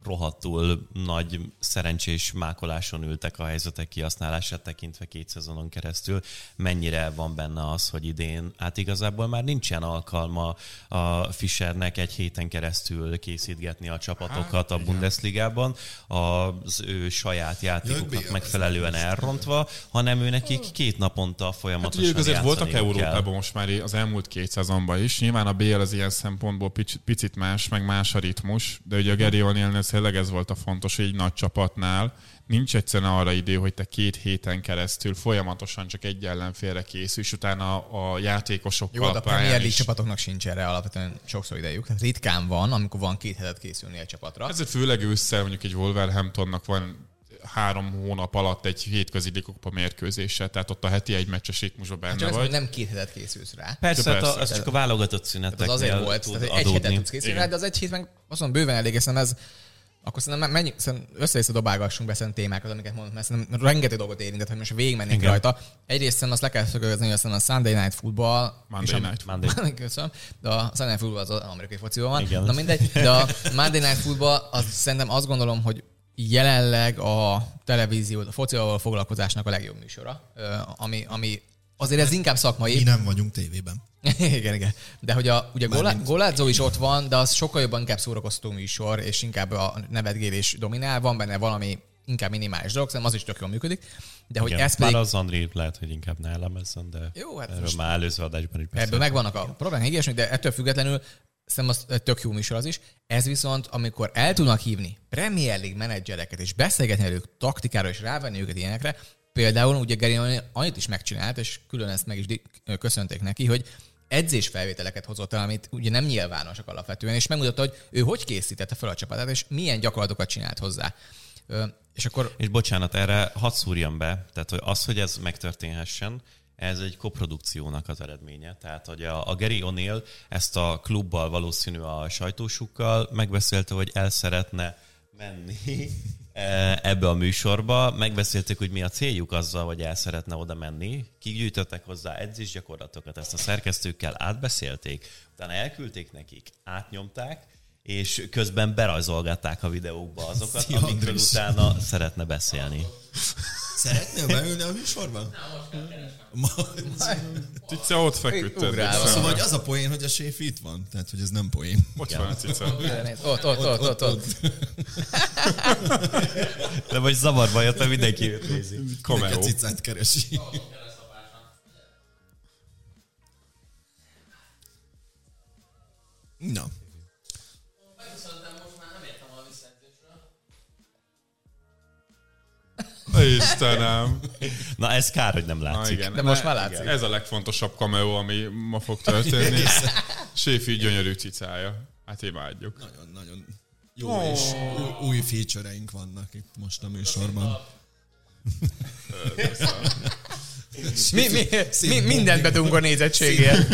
Speaker 3: rohadtul nagy szerencsés mákoláson ültek a helyzetek kihasználását tekintve két szezonon keresztül. Mennyire van benne az, hogy idén, hát igazából már nincsen alkalma a Fischernek egy héten keresztül készítgetni a csapatokat hát, a Bundesligában, az ő saját játékoknak megfelelően elrontva, hanem ő nekik két naponta folyamatosan hát,
Speaker 2: azért voltak Európában most már az elmúlt két szezonban is. Nyilván a BL az ilyen szempontból picit más, meg más a ritmus, de ugye a Gary O'Neillnél tényleg ez volt a fontos, hogy egy nagy csapatnál nincs egyszerűen arra idő, hogy te két héten keresztül folyamatosan csak egy ellenfélre készül, és utána a játékosok
Speaker 4: Jó, a Premier League is... csapatoknak sincs erre alapvetően sokszor idejük. Tehát ritkán van, amikor van két hetet készülni egy csapatra.
Speaker 2: Ezért főleg ősszel mondjuk egy Wolverhamptonnak van három hónap alatt egy hétközi likupa mérkőzése, tehát ott a heti egy meccses ritmusba benne hát vagy.
Speaker 4: Nem két hetet készülsz rá.
Speaker 3: Persze, hát persze. az csak a válogatott szünetek.
Speaker 4: Az azért volt, tud tehát egy hetet tudsz készülni rá, de az egy hét meg mondom, bőven elég, hiszen ez akkor szerintem menj, szerintem össze-vissza dobálgassunk be szerintem témákat, amiket mondom, mert szerintem rengeteg dolgot érintett, hogy most végigmennénk Igen. rajta. Egyrészt szerintem azt le kell szögezni, hogy a Sunday Night Football,
Speaker 2: Monday Night Football.
Speaker 4: Köszönöm, de a Sunday Night Football az amerikai fociban van. Igen. Na mindegy, de a Monday Night Football, az szerintem azt gondolom, hogy jelenleg a televízió, a focival foglalkozásnak a legjobb műsora, ami, ami azért ez inkább szakmai.
Speaker 1: Mi nem vagyunk tévében.
Speaker 4: igen, igen. De hogy a, ugye Golázó is ott van, de az sokkal jobban inkább szórakoztató műsor, és inkább a nevetgélés dominál, van benne valami inkább minimális dolog, szerintem az is tök jól működik. De hogy
Speaker 3: Igen, ez pedig... Már az Andri lehet, hogy inkább nálam ezen, de Jó, hát erről már előző adásban is
Speaker 4: Ebből megvannak a problémák, de ettől függetlenül Szerintem az tök jó műsor az is. Ez viszont, amikor el tudnak hívni Premier League menedzsereket, és beszélgetni velük taktikára, és rávenni őket ilyenekre, például ugye Gary annyit is megcsinált, és külön ezt meg is köszönték neki, hogy edzésfelvételeket hozott el, amit ugye nem nyilvánosak alapvetően, és megmutatta, hogy ő hogy készítette fel a csapatát, és milyen gyakorlatokat csinált hozzá. És akkor...
Speaker 3: És bocsánat, erre hadd szúrjam be, tehát hogy az, hogy ez megtörténhessen, ez egy koprodukciónak az eredménye. Tehát, hogy a, a Gary O'Neill ezt a klubbal, valószínű a sajtósukkal megbeszélte, hogy el szeretne menni ebbe a műsorba. Megbeszéltük, hogy mi a céljuk azzal, hogy el szeretne oda menni. Kigyűjtöttek hozzá edzésgyakorlatokat, ezt a szerkesztőkkel átbeszélték, utána elküldték nekik, átnyomták, és közben berajzolgatták a videókba azokat, amikről utána szeretne beszélni.
Speaker 1: Szeretnél beülni a műsorban?
Speaker 2: Cica ott feküdt.
Speaker 1: Szóval hogy az a poén, hogy a séf itt van. Tehát, hogy ez nem poén.
Speaker 2: Hogy van a cica?
Speaker 4: Ott, ott, ott, ott, ott.
Speaker 3: De most zavarba jött, mert mindenki őt nézi.
Speaker 1: Mindenki a cicát keresi. Na.
Speaker 2: Istenem.
Speaker 3: Na ez kár, hogy nem látszik.
Speaker 4: Na, igen. De most már látszik.
Speaker 2: Ez a legfontosabb cameo, ami ma fog történni. Séfi gyönyörű cicája. Hát imádjuk.
Speaker 1: Nagyon, nagyon Jó, oh. és új- új feature-eink vannak itt most a műsorban.
Speaker 4: Mi, mi, mi, mindent bedunk a nézettségért.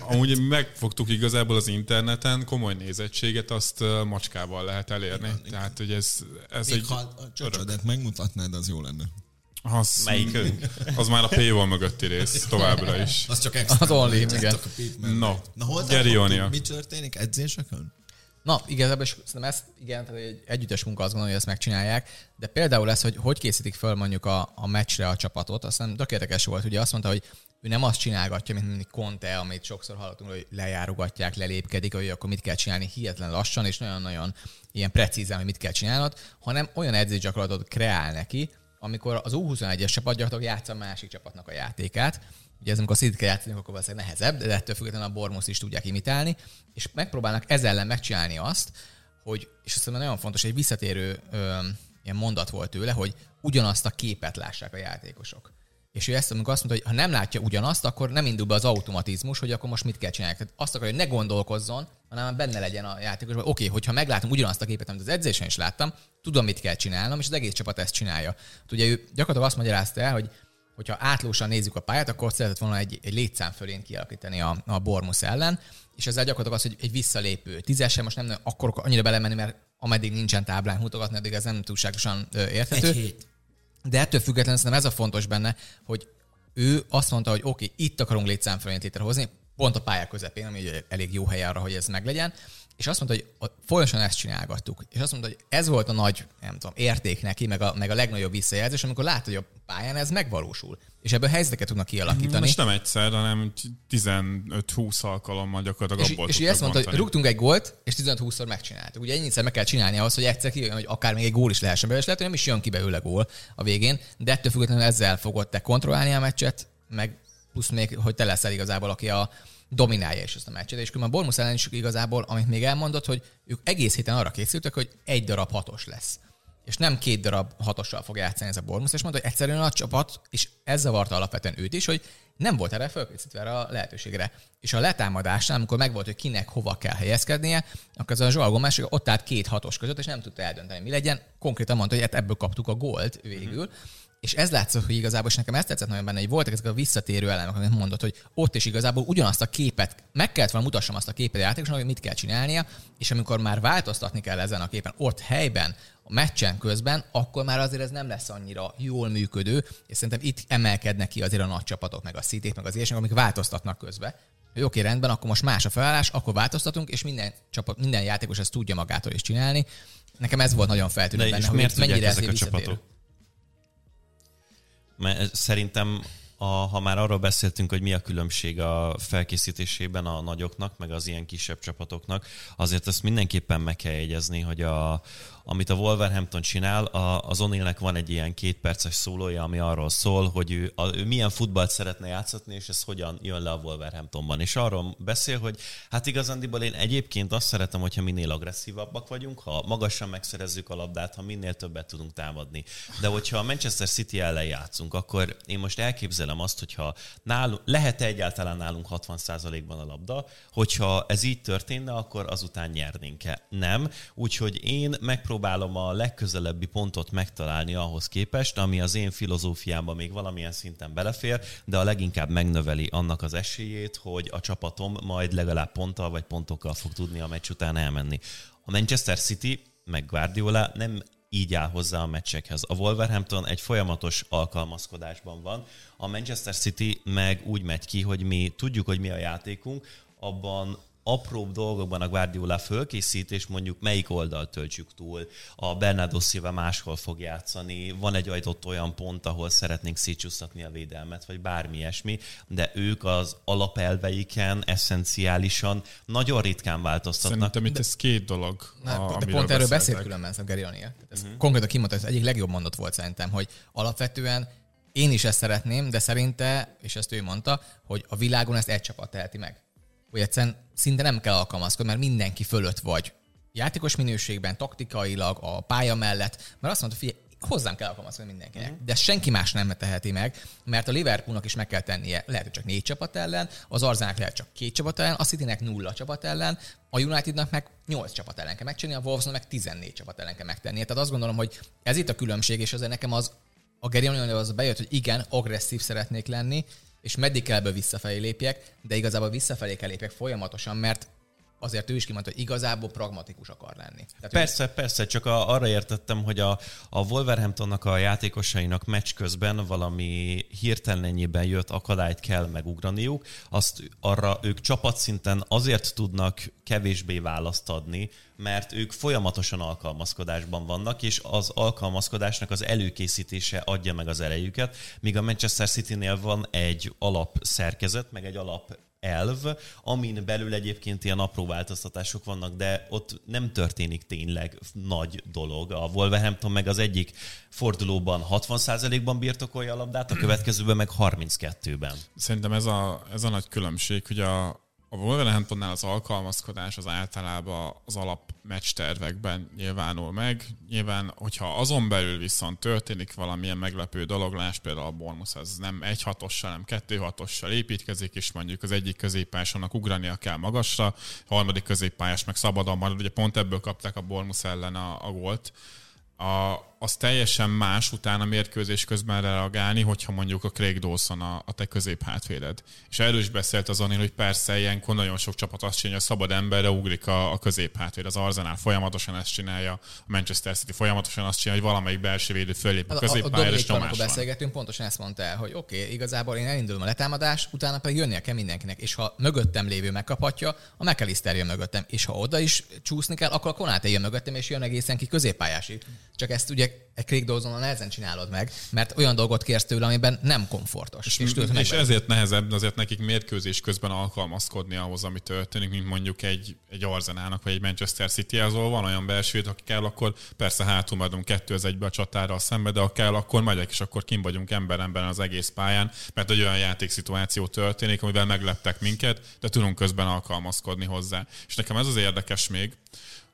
Speaker 2: Amúgy megfogtuk igazából az interneten, komoly nézettséget azt macskával lehet elérni.
Speaker 1: Igen.
Speaker 2: Tehát, hogy ez, ez
Speaker 1: Még
Speaker 2: egy...
Speaker 1: ha a csöcsödet megmutatnád, az jó lenne.
Speaker 2: Az,
Speaker 3: Melyikünk?
Speaker 2: az már a paywall mögötti rész továbbra is.
Speaker 1: Az csak extra.
Speaker 4: Az only,
Speaker 1: Csak
Speaker 4: igen.
Speaker 2: No,
Speaker 1: Na hol
Speaker 2: Geri
Speaker 1: tartottunk?
Speaker 2: Jónia.
Speaker 1: Mi történik edzéseken?
Speaker 4: Na, igazából szerintem ezt, igen, tehát egy együttes munka azt gondolom, hogy ezt megcsinálják, de például ez, hogy hogy készítik föl mondjuk a, a meccsre a csapatot, aztán tök érdekes volt, ugye azt mondta, hogy ő nem azt csinálgatja, mint mindig Conte, amit sokszor hallottunk, hogy lejárogatják, lelépkedik, hogy akkor mit kell csinálni hihetlen lassan, és nagyon-nagyon ilyen precízen, hogy mit kell csinálnod, hanem olyan edzésgyakorlatot kreál neki, amikor az U21-es csapat gyakorlatilag játsza a másik csapatnak a játékát. Ugye ez amikor szét kell játszani, akkor valószínűleg nehezebb, de ettől függetlenül a Bormus is tudják imitálni, és megpróbálnak ezzel ellen megcsinálni azt, hogy, és azt nagyon fontos, egy visszatérő ö, ilyen mondat volt tőle, hogy ugyanazt a képet lássák a játékosok. És ő ezt, amikor azt mondta, hogy ha nem látja ugyanazt, akkor nem indul be az automatizmus, hogy akkor most mit kell csinálni. Tehát azt akarja, hogy ne gondolkozzon, hanem benne legyen a játékos. Oké, hogyha meglátom ugyanazt a képet, amit az edzésen is láttam, tudom, mit kell csinálnom, és az egész csapat ezt csinálja. Hát Ugye ő gyakorlatilag azt magyarázta el, hogy hogyha átlósan nézzük a pályát, akkor ott szeretett volna egy, egy létszám fölén kialakítani a, a Bormus ellen, és ezzel gyakorlatilag az, hogy egy visszalépő tízesen, most nem akkor annyira belemenni, mert ameddig nincsen táblán mutogatni, addig ez nem túlságosan érthető.
Speaker 1: Egy hét.
Speaker 4: De ettől függetlenül szerintem ez a fontos benne, hogy ő azt mondta, hogy oké, okay, itt akarunk létszámfölényt létrehozni, pont a pálya közepén, ami elég jó hely arra, hogy ez meglegyen, és azt mondta, hogy folyamatosan ezt csinálgattuk. És azt mondta, hogy ez volt a nagy, nem tudom, érték neki, meg a, meg a legnagyobb visszajelzés, amikor látod, hogy a pályán ez megvalósul. És ebből helyzeteket tudnak kialakítani.
Speaker 2: És nem egyszer, hanem 15-20 alkalommal gyakorlatilag
Speaker 4: És,
Speaker 2: abból
Speaker 4: és
Speaker 2: tudtak
Speaker 4: ezt mondta, hogy rúgtunk egy gólt, és 15-20-szor megcsináltuk. Ugye ennyiszer meg kell csinálni ahhoz, hogy egyszer kijön, hogy akár még egy gól is lehessen belőle, és lehet, hogy nem is jön ki belőle gól a végén, de ettől függetlenül ezzel fogod te kontrollálni a meccset, meg plusz még, hogy te leszel igazából, aki a dominálja is ezt a meccset. És különben a Bormus ellen is igazából, amit még elmondott, hogy ők egész héten arra készültek, hogy egy darab hatos lesz és nem két darab hatossal fog játszani ez a Bournemouth, és mondta, hogy egyszerűen a csapat, és ez zavarta alapvetően őt is, hogy nem volt erre felkészítve erre a lehetőségre. És a letámadásnál, amikor megvolt, hogy kinek hova kell helyezkednie, akkor az a Joao Gomez ott állt két hatos között, és nem tudta eldönteni, mi legyen. Konkrétan mondta, hogy hát ebből kaptuk a gólt végül. És ez látszott, hogy igazából, és nekem ezt tetszett nagyon benne, hogy voltak ezek a visszatérő elemek, amit mondott, hogy ott is igazából ugyanazt a képet, meg kellett volna mutassam azt a képet a játékosnak, hogy mit kell csinálnia, és amikor már változtatni kell ezen a képen, ott helyben, a meccsen közben, akkor már azért ez nem lesz annyira jól működő, és szerintem itt emelkednek ki azért a nagy csapatok, meg a szíték, meg az ilyesmik, amik változtatnak közben. Hogy oké, rendben, akkor most más a felállás, akkor változtatunk, és minden, csapat, minden játékos ezt tudja magától is csinálni. Nekem ez volt nagyon feltűnő
Speaker 3: De
Speaker 4: benne,
Speaker 3: és miért
Speaker 4: mennyire
Speaker 3: ezek a csapatok? Mert szerintem, a, ha már arról beszéltünk, hogy mi a különbség a felkészítésében a nagyoknak, meg az ilyen kisebb csapatoknak, azért ezt mindenképpen meg kell jegyezni, hogy a, amit a Wolverhampton csinál, a, az Onilnek van egy ilyen két perces szólója, ami arról szól, hogy ő, a, ő milyen futballt szeretne játszatni, és ez hogyan jön le a Wolverhamptonban. És arról beszél, hogy hát igazándiból én egyébként azt szeretem, hogyha minél agresszívabbak vagyunk, ha magasan megszerezzük a labdát, ha minél többet tudunk támadni. De hogyha a Manchester City ellen játszunk, akkor én most elképzelem azt, hogyha nálunk, lehet-e egyáltalán nálunk 60%-ban a labda, hogyha ez így történne, akkor azután nyernénk-e? Nem. Úgyhogy én megpróbálom a legközelebbi pontot megtalálni ahhoz képest, ami az én filozófiámban még valamilyen szinten belefér, de a leginkább megnöveli annak az esélyét, hogy a csapatom majd legalább ponttal vagy pontokkal fog tudni a meccs után elmenni. A Manchester City meg Guardiola nem így áll hozzá a meccsekhez. A Wolverhampton egy folyamatos alkalmazkodásban van, a Manchester City meg úgy megy ki, hogy mi tudjuk, hogy mi a játékunk, abban apróbb dolgokban a Guardiola fölkészít, és mondjuk melyik oldalt töltsük túl. A Bernardo Silva máshol fog játszani, van egy adott olyan pont, ahol szeretnénk szétcsúsztatni a védelmet, vagy bármi ilyesmi, de ők az alapelveiken eszenciálisan nagyon ritkán változtatnak.
Speaker 2: Szerintem itt ez két dolog.
Speaker 4: Na,
Speaker 2: a-
Speaker 4: de pont erről beszélt különben ez Gary O'Neill. Ez uh-huh. konkrétan kimondta, ez egyik legjobb mondat volt szerintem, hogy alapvetően én is ezt szeretném, de szerinte, és ezt ő mondta, hogy a világon ezt egy csapat teheti meg. Hogy egyszerűen szinte nem kell alkalmazkodni, mert mindenki fölött vagy. Játékos minőségben, taktikailag, a pálya mellett, mert azt mondta, figyelj, hozzám kell alkalmazni mindenkinek. Uh-huh. De senki más nem teheti meg, mert a Liverpoolnak is meg kell tennie, lehet, hogy csak négy csapat ellen, az Arzának lehet csak két csapat ellen, a Citynek nulla csapat ellen, a Unitednak meg 8 csapat ellen kell megcsinálni, a Wolvesnak meg 14 csapat ellen kell megtennie. Tehát azt gondolom, hogy ez itt a különbség, és azért nekem az a Gary az bejött, hogy igen, agresszív szeretnék lenni, és meddig kell ebből visszafelé lépjek, de igazából visszafelé kell lépjek folyamatosan, mert azért ő is kimondta, hogy igazából pragmatikus akar lenni.
Speaker 3: Tehát persze, ő... persze, csak a, arra értettem, hogy a, a Wolverhamptonnak a játékosainak meccs közben valami hirtelenennyiben jött akadályt kell megugraniuk, azt arra ők csapatszinten azért tudnak kevésbé választ adni, mert ők folyamatosan alkalmazkodásban vannak, és az alkalmazkodásnak az előkészítése adja meg az erejüket, míg a Manchester City-nél van egy alapszerkezet, meg egy alap elv, amin belül egyébként ilyen apró változtatások vannak, de ott nem történik tényleg nagy dolog. A Wolverhampton meg az egyik fordulóban 60%-ban birtokolja a labdát, a következőben meg 32-ben.
Speaker 2: Szerintem ez a, ez a nagy különbség, hogy a, a Wolverhamptonnál az alkalmazkodás az általában az alap meccs nyilvánul meg. Nyilván, hogyha azon belül viszont történik valamilyen meglepő dolog, láss például a Bormus, az nem egy hatossal, nem kettő hatossal építkezik, és mondjuk az egyik középpályásonnak ugrania kell magasra, a harmadik középpályás meg szabadon marad, ugye pont ebből kapták a Bormus ellen a, a gólt. A, az teljesen más utána mérkőzés közben reagálni, hogyha mondjuk a Craig Dawson a, a te közép hátvéded. És erről is beszélt az Anil, hogy persze ilyenkor nagyon sok csapat azt csinálja, hogy a szabad emberre ugrik a, a közép hátvéd. Az Arsenal folyamatosan ezt csinálja, a Manchester City folyamatosan azt csinálja, hogy valamelyik belső védő fölép a középpályára, és nyomás
Speaker 4: beszélgetünk, pontosan ezt mondta el, hogy oké, okay, igazából én elindulom a letámadás, utána pedig jönnie kell mindenkinek, és ha mögöttem lévő megkaphatja, a McAllister jön mögöttem, és ha oda is csúszni kell, akkor a Konáté jön mögöttem, és jön egészen ki középpályásig. Csak ezt ugye egy Craig Dawson nehezen csinálod meg, mert olyan dolgot kérsz tőle, amiben nem komfortos.
Speaker 2: És, és, és ezért nehezebb azért nekik mérkőzés közben alkalmazkodni ahhoz, ami történik, mint mondjuk egy, egy Arzenának, vagy egy Manchester city ahol van olyan belső, aki kell, akkor persze hátul kettő az egybe a csatára a szembe, de ha kell, akkor megyek, és akkor kim vagyunk ember emberen az egész pályán, mert egy olyan játékszituáció történik, amivel megleptek minket, de tudunk közben alkalmazkodni hozzá. És nekem ez az érdekes még,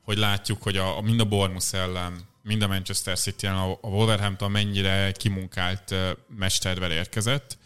Speaker 2: hogy látjuk, hogy a, a mind a Bournemouth ellen, mind a Manchester city a, Wolverhampton mennyire kimunkált mestervel érkezett,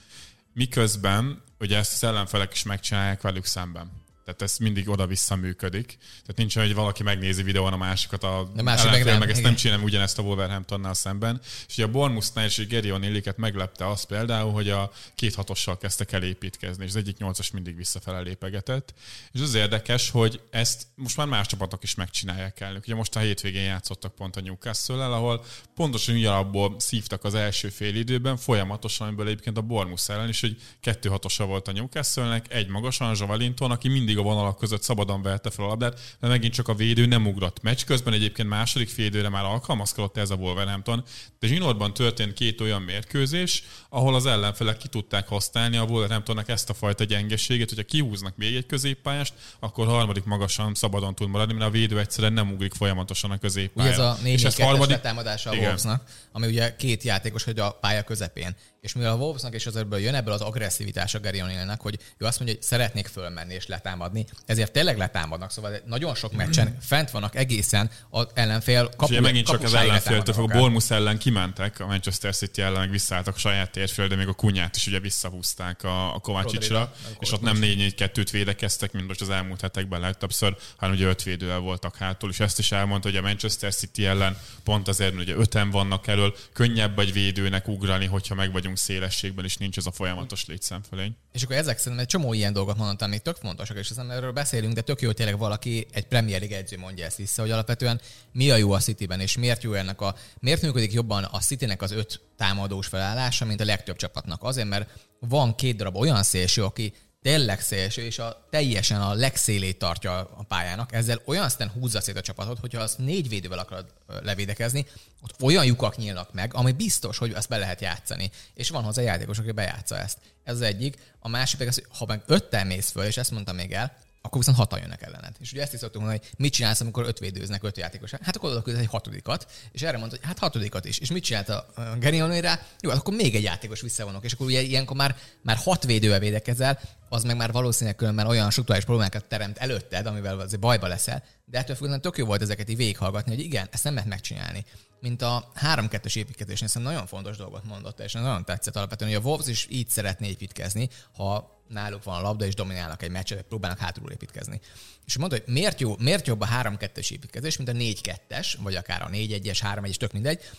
Speaker 2: miközben ugye ezt az ellenfelek is megcsinálják velük szemben. Tehát ez mindig oda-vissza működik. Tehát nincs olyan, hogy valaki megnézi videón a másikat, a
Speaker 4: de másik meg, nem,
Speaker 2: meg ezt nem csinálom ugyanezt a Wolverhamptonnal szemben. És ugye a Bournemouthnál és Gerion Illiket meglepte az például, hogy a két hatossal kezdtek el építkezni, és az egyik nyolcas mindig visszafele lépegetett. És az érdekes, hogy ezt most már más csapatok is megcsinálják el. Ugye most a hétvégén játszottak pont a newcastle ahol pontosan ugyanabból szívtak az első fél időben, folyamatosan, amiből egyébként a Bournemouth ellen is, hogy kettő hatosa volt a newcastle egy magasan, Zsavalinton, aki mindig a vonalak között szabadon vette fel a labdát, de megint csak a védő nem ugrott. Meccs közben egyébként második félidőre már alkalmazkodott ez a Wolverhampton, de Zsinórban történt két olyan mérkőzés, ahol az ellenfelek ki tudták használni a Wolverhamptonnak ezt a fajta gyengeségét, hogyha kihúznak még egy középpályást, akkor harmadik magasan szabadon tud maradni, mert a védő egyszerűen nem ugrik folyamatosan a középpályán.
Speaker 4: ez a négy és ez harmadik támadása a Wolvesnak, ami ugye két játékos, hogy a pálya közepén. És mivel a Wolvesnak és az ebből jön ebből az agresszivitás a Gary hogy ő azt mondja, hogy szeretnék fölmenni és letámadni, ezért tényleg letámadnak. Szóval nagyon sok meccsen fent vannak egészen az ellenfél
Speaker 2: kapu, megint csak az ellenféltől fog. A Bormus ellen kimentek, a Manchester City ellen meg visszaálltak a saját térfél, de még a kunyát is ugye visszahúzták a, a Kovácsicsra, és ott nem 4-4-2-t védekeztek, mint most az elmúlt hetekben legtöbbször, hanem ugye öt védővel voltak hátul, és ezt is elmondta, hogy a Manchester City ellen pont azért, hogy ugye öten vannak elől, könnyebb egy védőnek ugrani, hogyha meg vagyunk szélességben, és nincs ez a folyamatos létszámfölény.
Speaker 4: És akkor ezek szerint egy csomó ilyen dolgot mondtam, még tök fontosak, és aztán erről beszélünk, de tök jó, tényleg valaki, egy Premier League edző mondja ezt vissza, hogy alapvetően mi a jó a Cityben, és miért jó ennek a, miért működik jobban a Citynek az öt támadós felállása, mint a legtöbb csapatnak. Azért, mert van két darab olyan szélső, aki tényleg szélső, és a, teljesen a legszélét tartja a pályának. Ezzel olyan szinten húzza szét a csapatot, hogyha azt négy védővel akarod levédekezni, ott olyan lyukak nyílnak meg, ami biztos, hogy azt be lehet játszani. És van hozzá játékos, aki bejátsza ezt. Ez az egyik. A másik pedig az, hogy ha meg öttel mész föl, és ezt mondtam még el, akkor viszont hatan jönnek ellened. És ugye ezt is szoktunk mondani, hogy mit csinálsz, amikor öt védőznek, öt játékos. Hát akkor oda egy hatodikat, és erre mondta, hogy hát hatodikat is. És mit csinált a Gerioni rá? Jó, hát akkor még egy játékos visszavonok, és akkor ugye ilyenkor már, már hat védővel védekezel, az meg már valószínűleg különben olyan struktúrális problémákat teremt előtted, amivel azért bajba leszel, de ettől függően tök jó volt ezeket így végighallgatni, hogy igen, ezt nem lehet megcsinálni. Mint a 3-2-es építkezésnél, szerintem nagyon fontos dolgot mondott, és nagyon tetszett alapvetően, hogy a Wolves is így szeretné építkezni, ha náluk van a labda, és dominálnak egy meccset, próbálnak hátul építkezni. És mondta, hogy miért, jó, miért jobb a 3-2-es építkezés, mint a 4-2-es, vagy akár a 4-1-es, 3-1-es, tök mindegy,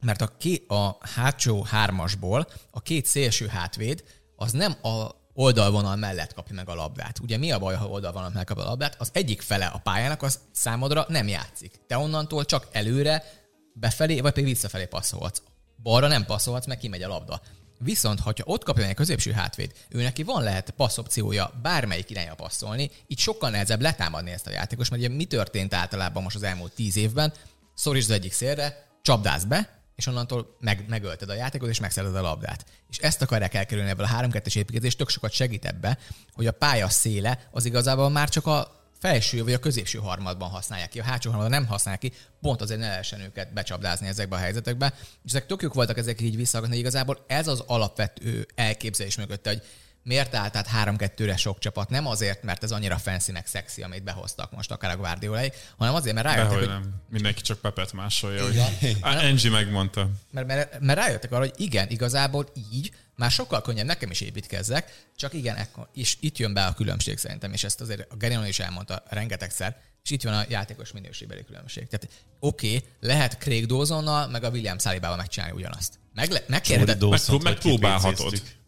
Speaker 4: mert a, ké, a hátsó hármasból a két szélső hátvéd az nem a oldalvonal mellett kapja meg a labdát. Ugye mi a baj, ha oldalvonal mellett kapja a labdát? Az egyik fele a pályának az számodra nem játszik. Te onnantól csak előre, befelé, vagy pedig visszafelé passzolhatsz. Balra nem passzolhatsz, meg kimegy a labda. Viszont, ha ott kapja egy középső hátvéd, ő neki van lehet passzopciója bármelyik irányba passzolni, így sokkal nehezebb letámadni ezt a játékos, mert ugye mi történt általában most az elmúlt tíz évben, szorítsd az egyik szélre, csapdász be, és onnantól meg, megölted a játékot, és megszerzed a labdát. És ezt akarják elkerülni ebből a 3-2-es építkezés, tök sokat segít ebbe, hogy a pálya széle az igazából már csak a felső vagy a középső harmadban használják ki, a hátsó harmadban nem használják ki, pont azért ne lehessen őket becsapdázni ezekbe a helyzetekbe. És ezek tök jók voltak ezek így visszahallgatni, igazából ez az alapvető elképzelés mögötte, hogy miért állt át 3-2-re sok csapat? Nem azért, mert ez annyira fancy meg szexi, amit behoztak most akár a guardiola hanem azért, mert rájöttek,
Speaker 2: Dehogy
Speaker 4: hogy...
Speaker 2: nem. Mindenki csak Pepet másolja, hogy
Speaker 4: Igen.
Speaker 2: Á, Angie megmondta.
Speaker 4: Mert, mert, mert rájöttek arra, hogy igen, igazából így már sokkal könnyebb nekem is építkezzek, csak igen, ekkor, és itt jön be a különbség szerintem, és ezt azért a Gerino is elmondta rengetegszer, és itt van a játékos minőségbeli különbség. Tehát oké, okay, lehet Craig Dawsonnal, meg a William Salibával megcsinálni ugyanazt. Meg, megkérheted,
Speaker 3: hogy kipécéztük.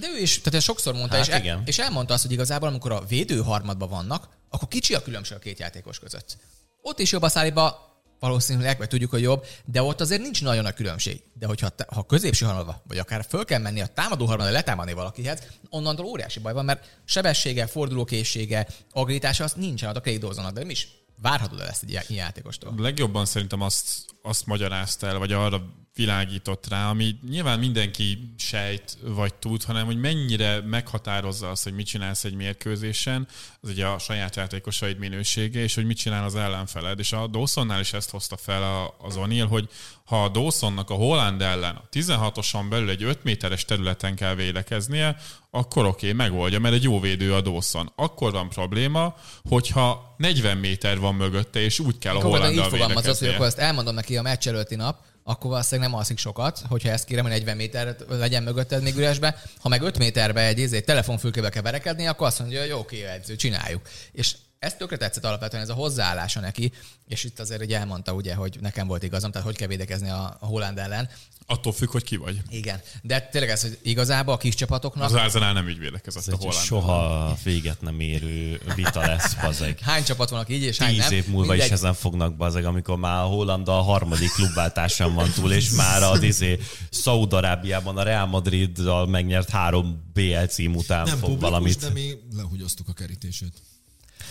Speaker 4: De ő is, tehát ezt sokszor mondta,
Speaker 3: Hát
Speaker 4: és, el,
Speaker 3: igen.
Speaker 4: és elmondta azt, hogy igazából amikor a védő harmadban vannak, akkor kicsi a különbség a két játékos között. Ott is jobb a száliba, valószínűleg, vagy tudjuk, hogy jobb, de ott azért nincs nagyon a különbség. De hogyha te, ha középső harmadba, vagy akár föl kell menni a támadó harmadba, letámadni valakihez, onnantól óriási baj van, mert sebessége, fordulókészsége, agilitása az nincsen a Craig Dawsonnak, de nem is várhatod el ezt egy ilyen játékostól.
Speaker 2: Legjobban szerintem azt, azt magyarázta el, vagy arra világított rá, ami nyilván mindenki sejt vagy tud, hanem hogy mennyire meghatározza azt, hogy mit csinálsz egy mérkőzésen, az ugye a saját játékosaid minősége, és hogy mit csinál az ellenfeled. És a Dawsonnál is ezt hozta fel az O'Neill, hogy ha a Dawsonnak a Holland ellen a 16-oson belül egy 5 méteres területen kell védekeznie, akkor oké, okay, megoldja, mert egy jó védő a Dawson. Akkor van probléma, hogyha 40 méter van mögötte, és úgy kell a
Speaker 4: így
Speaker 2: Hollanddal
Speaker 4: fogalmaz az, hogy
Speaker 2: védekeznie.
Speaker 4: akkor ezt elmondom neki a meccs előtti nap, akkor valószínűleg nem alszik sokat, hogyha ezt kérem, hogy 40 méter legyen mögötted még üresbe. Ha meg 5 méterbe egy, egy telefonfülkébe kell verekedni, akkor azt mondja, hogy jó, oké, edző, csináljuk. És ezt tökre tetszett alapvetően ez a hozzáállása neki, és itt azért ugye elmondta, ugye, hogy nekem volt igazam, tehát hogy kell védekezni a, a Holland ellen.
Speaker 2: Attól függ, hogy ki vagy.
Speaker 4: Igen. De tényleg ez, hogy igazából a kis csapatoknak
Speaker 2: Az Arsenal nem így védekezett
Speaker 3: Ez
Speaker 2: a
Speaker 3: egy
Speaker 2: Holland.
Speaker 3: soha véget nem érő vita lesz, bazeg.
Speaker 4: hány csapat van, aki így és hány
Speaker 3: Tíz
Speaker 4: nem.
Speaker 3: év múlva
Speaker 4: Mindegy.
Speaker 3: is ezen fognak bazeg, amikor már a Holland a harmadik klubváltáson van túl, és már az izé Szaúd-Arábiában a Real Madriddal megnyert három BL cím után
Speaker 1: Nem
Speaker 3: fog
Speaker 1: publikus,
Speaker 3: valamit.
Speaker 1: de mi lehúgyoztuk a kerítését.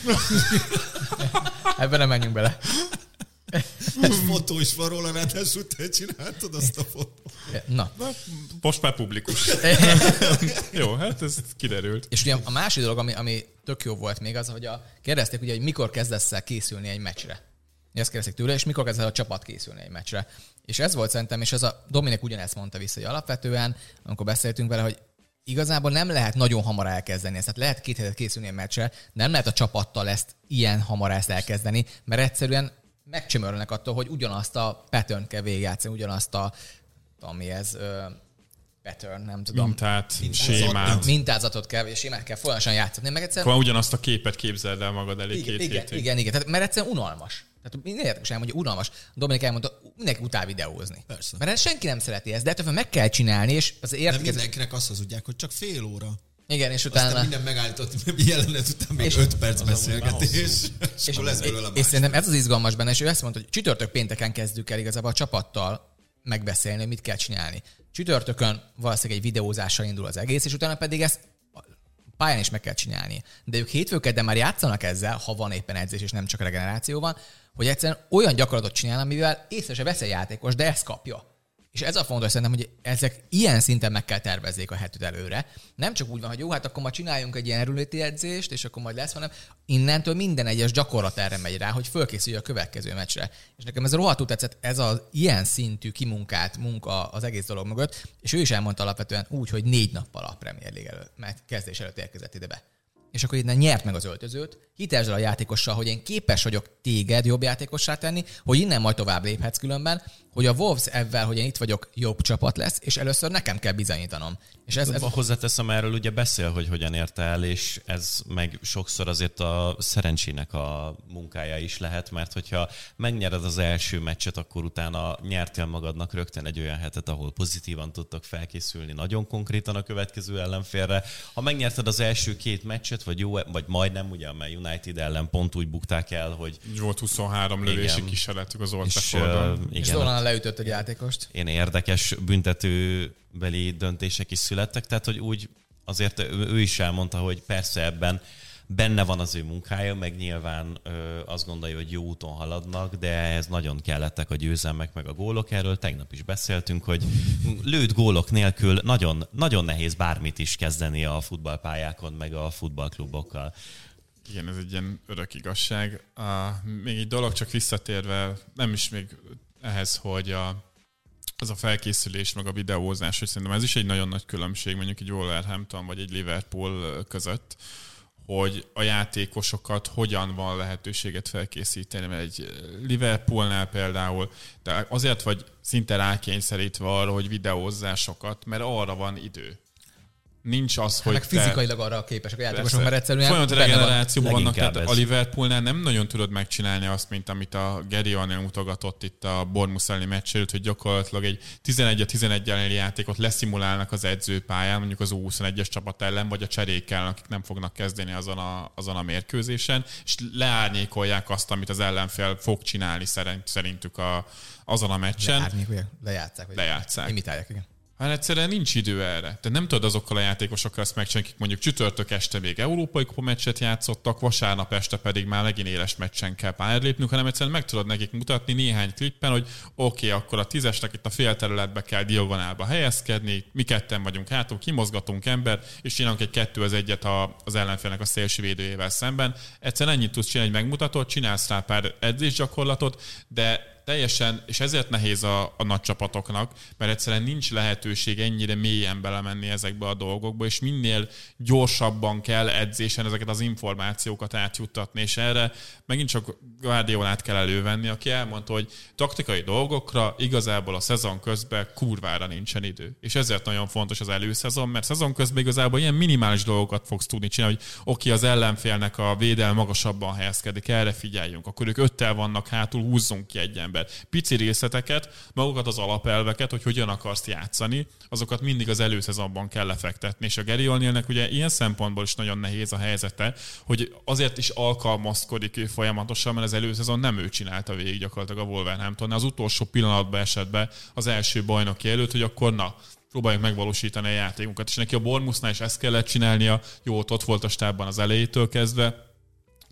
Speaker 4: Ebben nem menjünk bele.
Speaker 1: Fotó is van róla, ráadásul te csináltad azt a fotót.
Speaker 4: Na,
Speaker 2: Most már publikus. Jó, hát ez kiderült.
Speaker 4: És ugye a másik dolog, ami, ami tök jó volt még, az, hogy a, kérdezték ugye, hogy mikor kezdesz el készülni egy meccsre. Ezt kérdezték tőle, és mikor kezdesz el a csapat készülni egy meccsre. És ez volt szerintem, és ez a Dominik ugyanezt mondta vissza, hogy alapvetően, amikor beszéltünk vele, hogy igazából nem lehet nagyon hamar elkezdeni ezt. Tehát lehet két hetet készülni egy meccsre, nem lehet a csapattal ezt ilyen hamar ezt elkezdeni, mert egyszerűen megcsömörölnek attól, hogy ugyanazt a pattern kell végigjátszani, ugyanazt a, ami ez, pattern, nem tudom.
Speaker 2: Mintát,
Speaker 1: Mintázat.
Speaker 2: sémát.
Speaker 4: Mintázatot kell, és sémát kell folyamatosan játszani, meg egyszerűen
Speaker 2: Akkor ugyanazt a képet képzeld el magad elé
Speaker 4: igen,
Speaker 2: két
Speaker 4: igen,
Speaker 2: hétig.
Speaker 4: igen, igen, tehát, mert egyszerűen unalmas. Tehát minden érdemes elmondja, hogy unalmas. Dominik elmondta, mindenki utál videózni.
Speaker 1: Persze.
Speaker 4: Mert senki nem szereti ezt, de ettől meg kell csinálni, és az
Speaker 1: De
Speaker 4: értékez...
Speaker 1: mindenkinek azt hazudják, hogy csak fél óra.
Speaker 4: Igen, és
Speaker 1: Aztán
Speaker 4: utána...
Speaker 1: minden megállított jelenet után még
Speaker 4: És-
Speaker 1: 5 perc beszélgetés, és,
Speaker 4: És,
Speaker 1: akkor lesz belőle
Speaker 4: és szerintem ez az izgalmas benne, és ő ezt mondta, hogy csütörtök pénteken kezdjük el igazából a csapattal megbeszélni, hogy mit kell csinálni. Csütörtökön valószínűleg egy videózással indul az egész, és utána pedig ezt pályán is meg kell csinálni. De ők hétfőkedden már játszanak ezzel, ha van éppen edzés, és nem csak regeneráció van, hogy egyszerűen olyan gyakorlatot csinál, amivel észre se vesz egy játékos, de ezt kapja. És ez a fontos szerintem, hogy ezek ilyen szinten meg kell tervezzék a hetőt előre. Nem csak úgy van, hogy jó, hát akkor ma csináljunk egy ilyen erőléti edzést, és akkor majd lesz, hanem innentől minden egyes gyakorlat erre megy rá, hogy fölkészülj a következő meccsre. És nekem ez rohadtul tetszett, ez az ilyen szintű kimunkált munka az egész dolog mögött, és ő is elmondta alapvetően úgy, hogy négy nappal a Premier League előtt, mert kezdés előtt érkezett ide be és akkor innen nyert meg az öltözőt, hitelsd a játékossal, hogy én képes vagyok téged jobb játékossá tenni, hogy innen majd tovább léphetsz különben, hogy a Wolves ebben, hogy én itt vagyok, jobb csapat lesz, és először nekem kell bizonyítanom. És
Speaker 3: ez, ez... Hozzáteszem erről, ugye beszél, hogy hogyan érte el, és ez meg sokszor azért a szerencsének a munkája is lehet, mert hogyha megnyered az első meccset, akkor utána nyertél magadnak rögtön egy olyan hetet, ahol pozitívan tudtok felkészülni nagyon konkrétan a következő ellenfélre. Ha megnyerted az első két meccset, vagy jó, vagy majdnem, ugye, mert United ellen pont úgy bukták el, hogy...
Speaker 2: Volt 23 lövési kísérletük az Old
Speaker 4: és, uh, igen, és leütött egy játékost.
Speaker 3: Én érdekes büntetőbeli döntések is születtek, tehát hogy úgy azért ő is elmondta, hogy persze ebben benne van az ő munkája, meg nyilván ö, azt gondolja, hogy jó úton haladnak, de ez nagyon kellettek a győzelmek, meg a gólok. Erről tegnap is beszéltünk, hogy lőtt gólok nélkül nagyon, nagyon nehéz bármit is kezdeni a futballpályákon, meg a futballklubokkal.
Speaker 2: Igen, ez egy ilyen örök igazság. Uh, még egy dolog csak visszatérve, nem is még ehhez, hogy a, az a felkészülés, meg a videózás, hogy szerintem ez is egy nagyon nagy különbség mondjuk egy Wolverhampton vagy egy Liverpool között, hogy a játékosokat hogyan van lehetőséget felkészíteni, mert egy Liverpoolnál például, de azért vagy szinte rákényszerítve arra, hogy videózásokat, mert arra van idő nincs az, hát hogy
Speaker 4: meg fizikailag te... arra képesek a játékosok, mert egyszerűen
Speaker 2: Folyamat regenerációban vannak, tehát ez. a Liverpoolnál nem nagyon tudod megcsinálni azt, mint amit a Gary O'Neill mutogatott itt a Bournemouth elleni meccs előtt, hogy gyakorlatilag egy 11-11 elleni játékot leszimulálnak az edzőpályán, mondjuk az U21-es csapat ellen, vagy a cserékkel, akik nem fognak kezdeni azon a, azon a mérkőzésen, és leárnyékolják azt, amit az ellenfél fog csinálni szerintük a, azon a meccsen.
Speaker 4: Leárnyékolják, lejátszák.
Speaker 2: Vagy lejátszák.
Speaker 4: Imitálják, igen.
Speaker 2: Hát egyszerűen nincs idő erre. Tehát nem tudod azokkal a játékosokkal ezt megcsinálni, akik mondjuk csütörtök este még európai kupa meccset játszottak, vasárnap este pedig már megint éles meccsen kell pályára lépnünk, hanem egyszerűen meg tudod nekik mutatni néhány klippen, hogy oké, okay, akkor a tízesnek itt a fél területbe kell diagonálba helyezkedni, mi ketten vagyunk hátul, kimozgatunk ember, és csinálunk egy kettő az egyet az ellenfélnek a szélső védőjével szemben. Egyszerűen ennyit tudsz csinálni, hogy megmutatod, csinálsz rá pár edzésgyakorlatot, de teljesen, és ezért nehéz a, a nagy csapatoknak, mert egyszerűen nincs lehetőség ennyire mélyen belemenni ezekbe a dolgokba, és minél gyorsabban kell edzésen ezeket az információkat átjuttatni, és erre megint csak Guardiolát kell elővenni, aki elmondta, hogy taktikai dolgokra igazából a szezon közben kurvára nincsen idő. És ezért nagyon fontos az előszezon, mert szezon közben igazából ilyen minimális dolgokat fogsz tudni csinálni, hogy oké, az ellenfélnek a védel magasabban helyezkedik, erre figyeljünk, akkor ők öttel vannak hátul, húzzunk ki egy ember ember. Pici részleteket, magukat az alapelveket, hogy hogyan akarsz játszani, azokat mindig az előszezonban kell lefektetni. És a Gary O'Neillnek ugye ilyen szempontból is nagyon nehéz a helyzete, hogy azért is alkalmazkodik ő folyamatosan, mert az előszezon nem ő csinálta végig gyakorlatilag a Wolverhampton. Az utolsó pillanatban esett be az első bajnoki előtt, hogy akkor na, próbáljuk megvalósítani a játékunkat. És neki a Bormusznál is ezt kellett csinálnia, jó, ott volt a stábban az elejétől kezdve,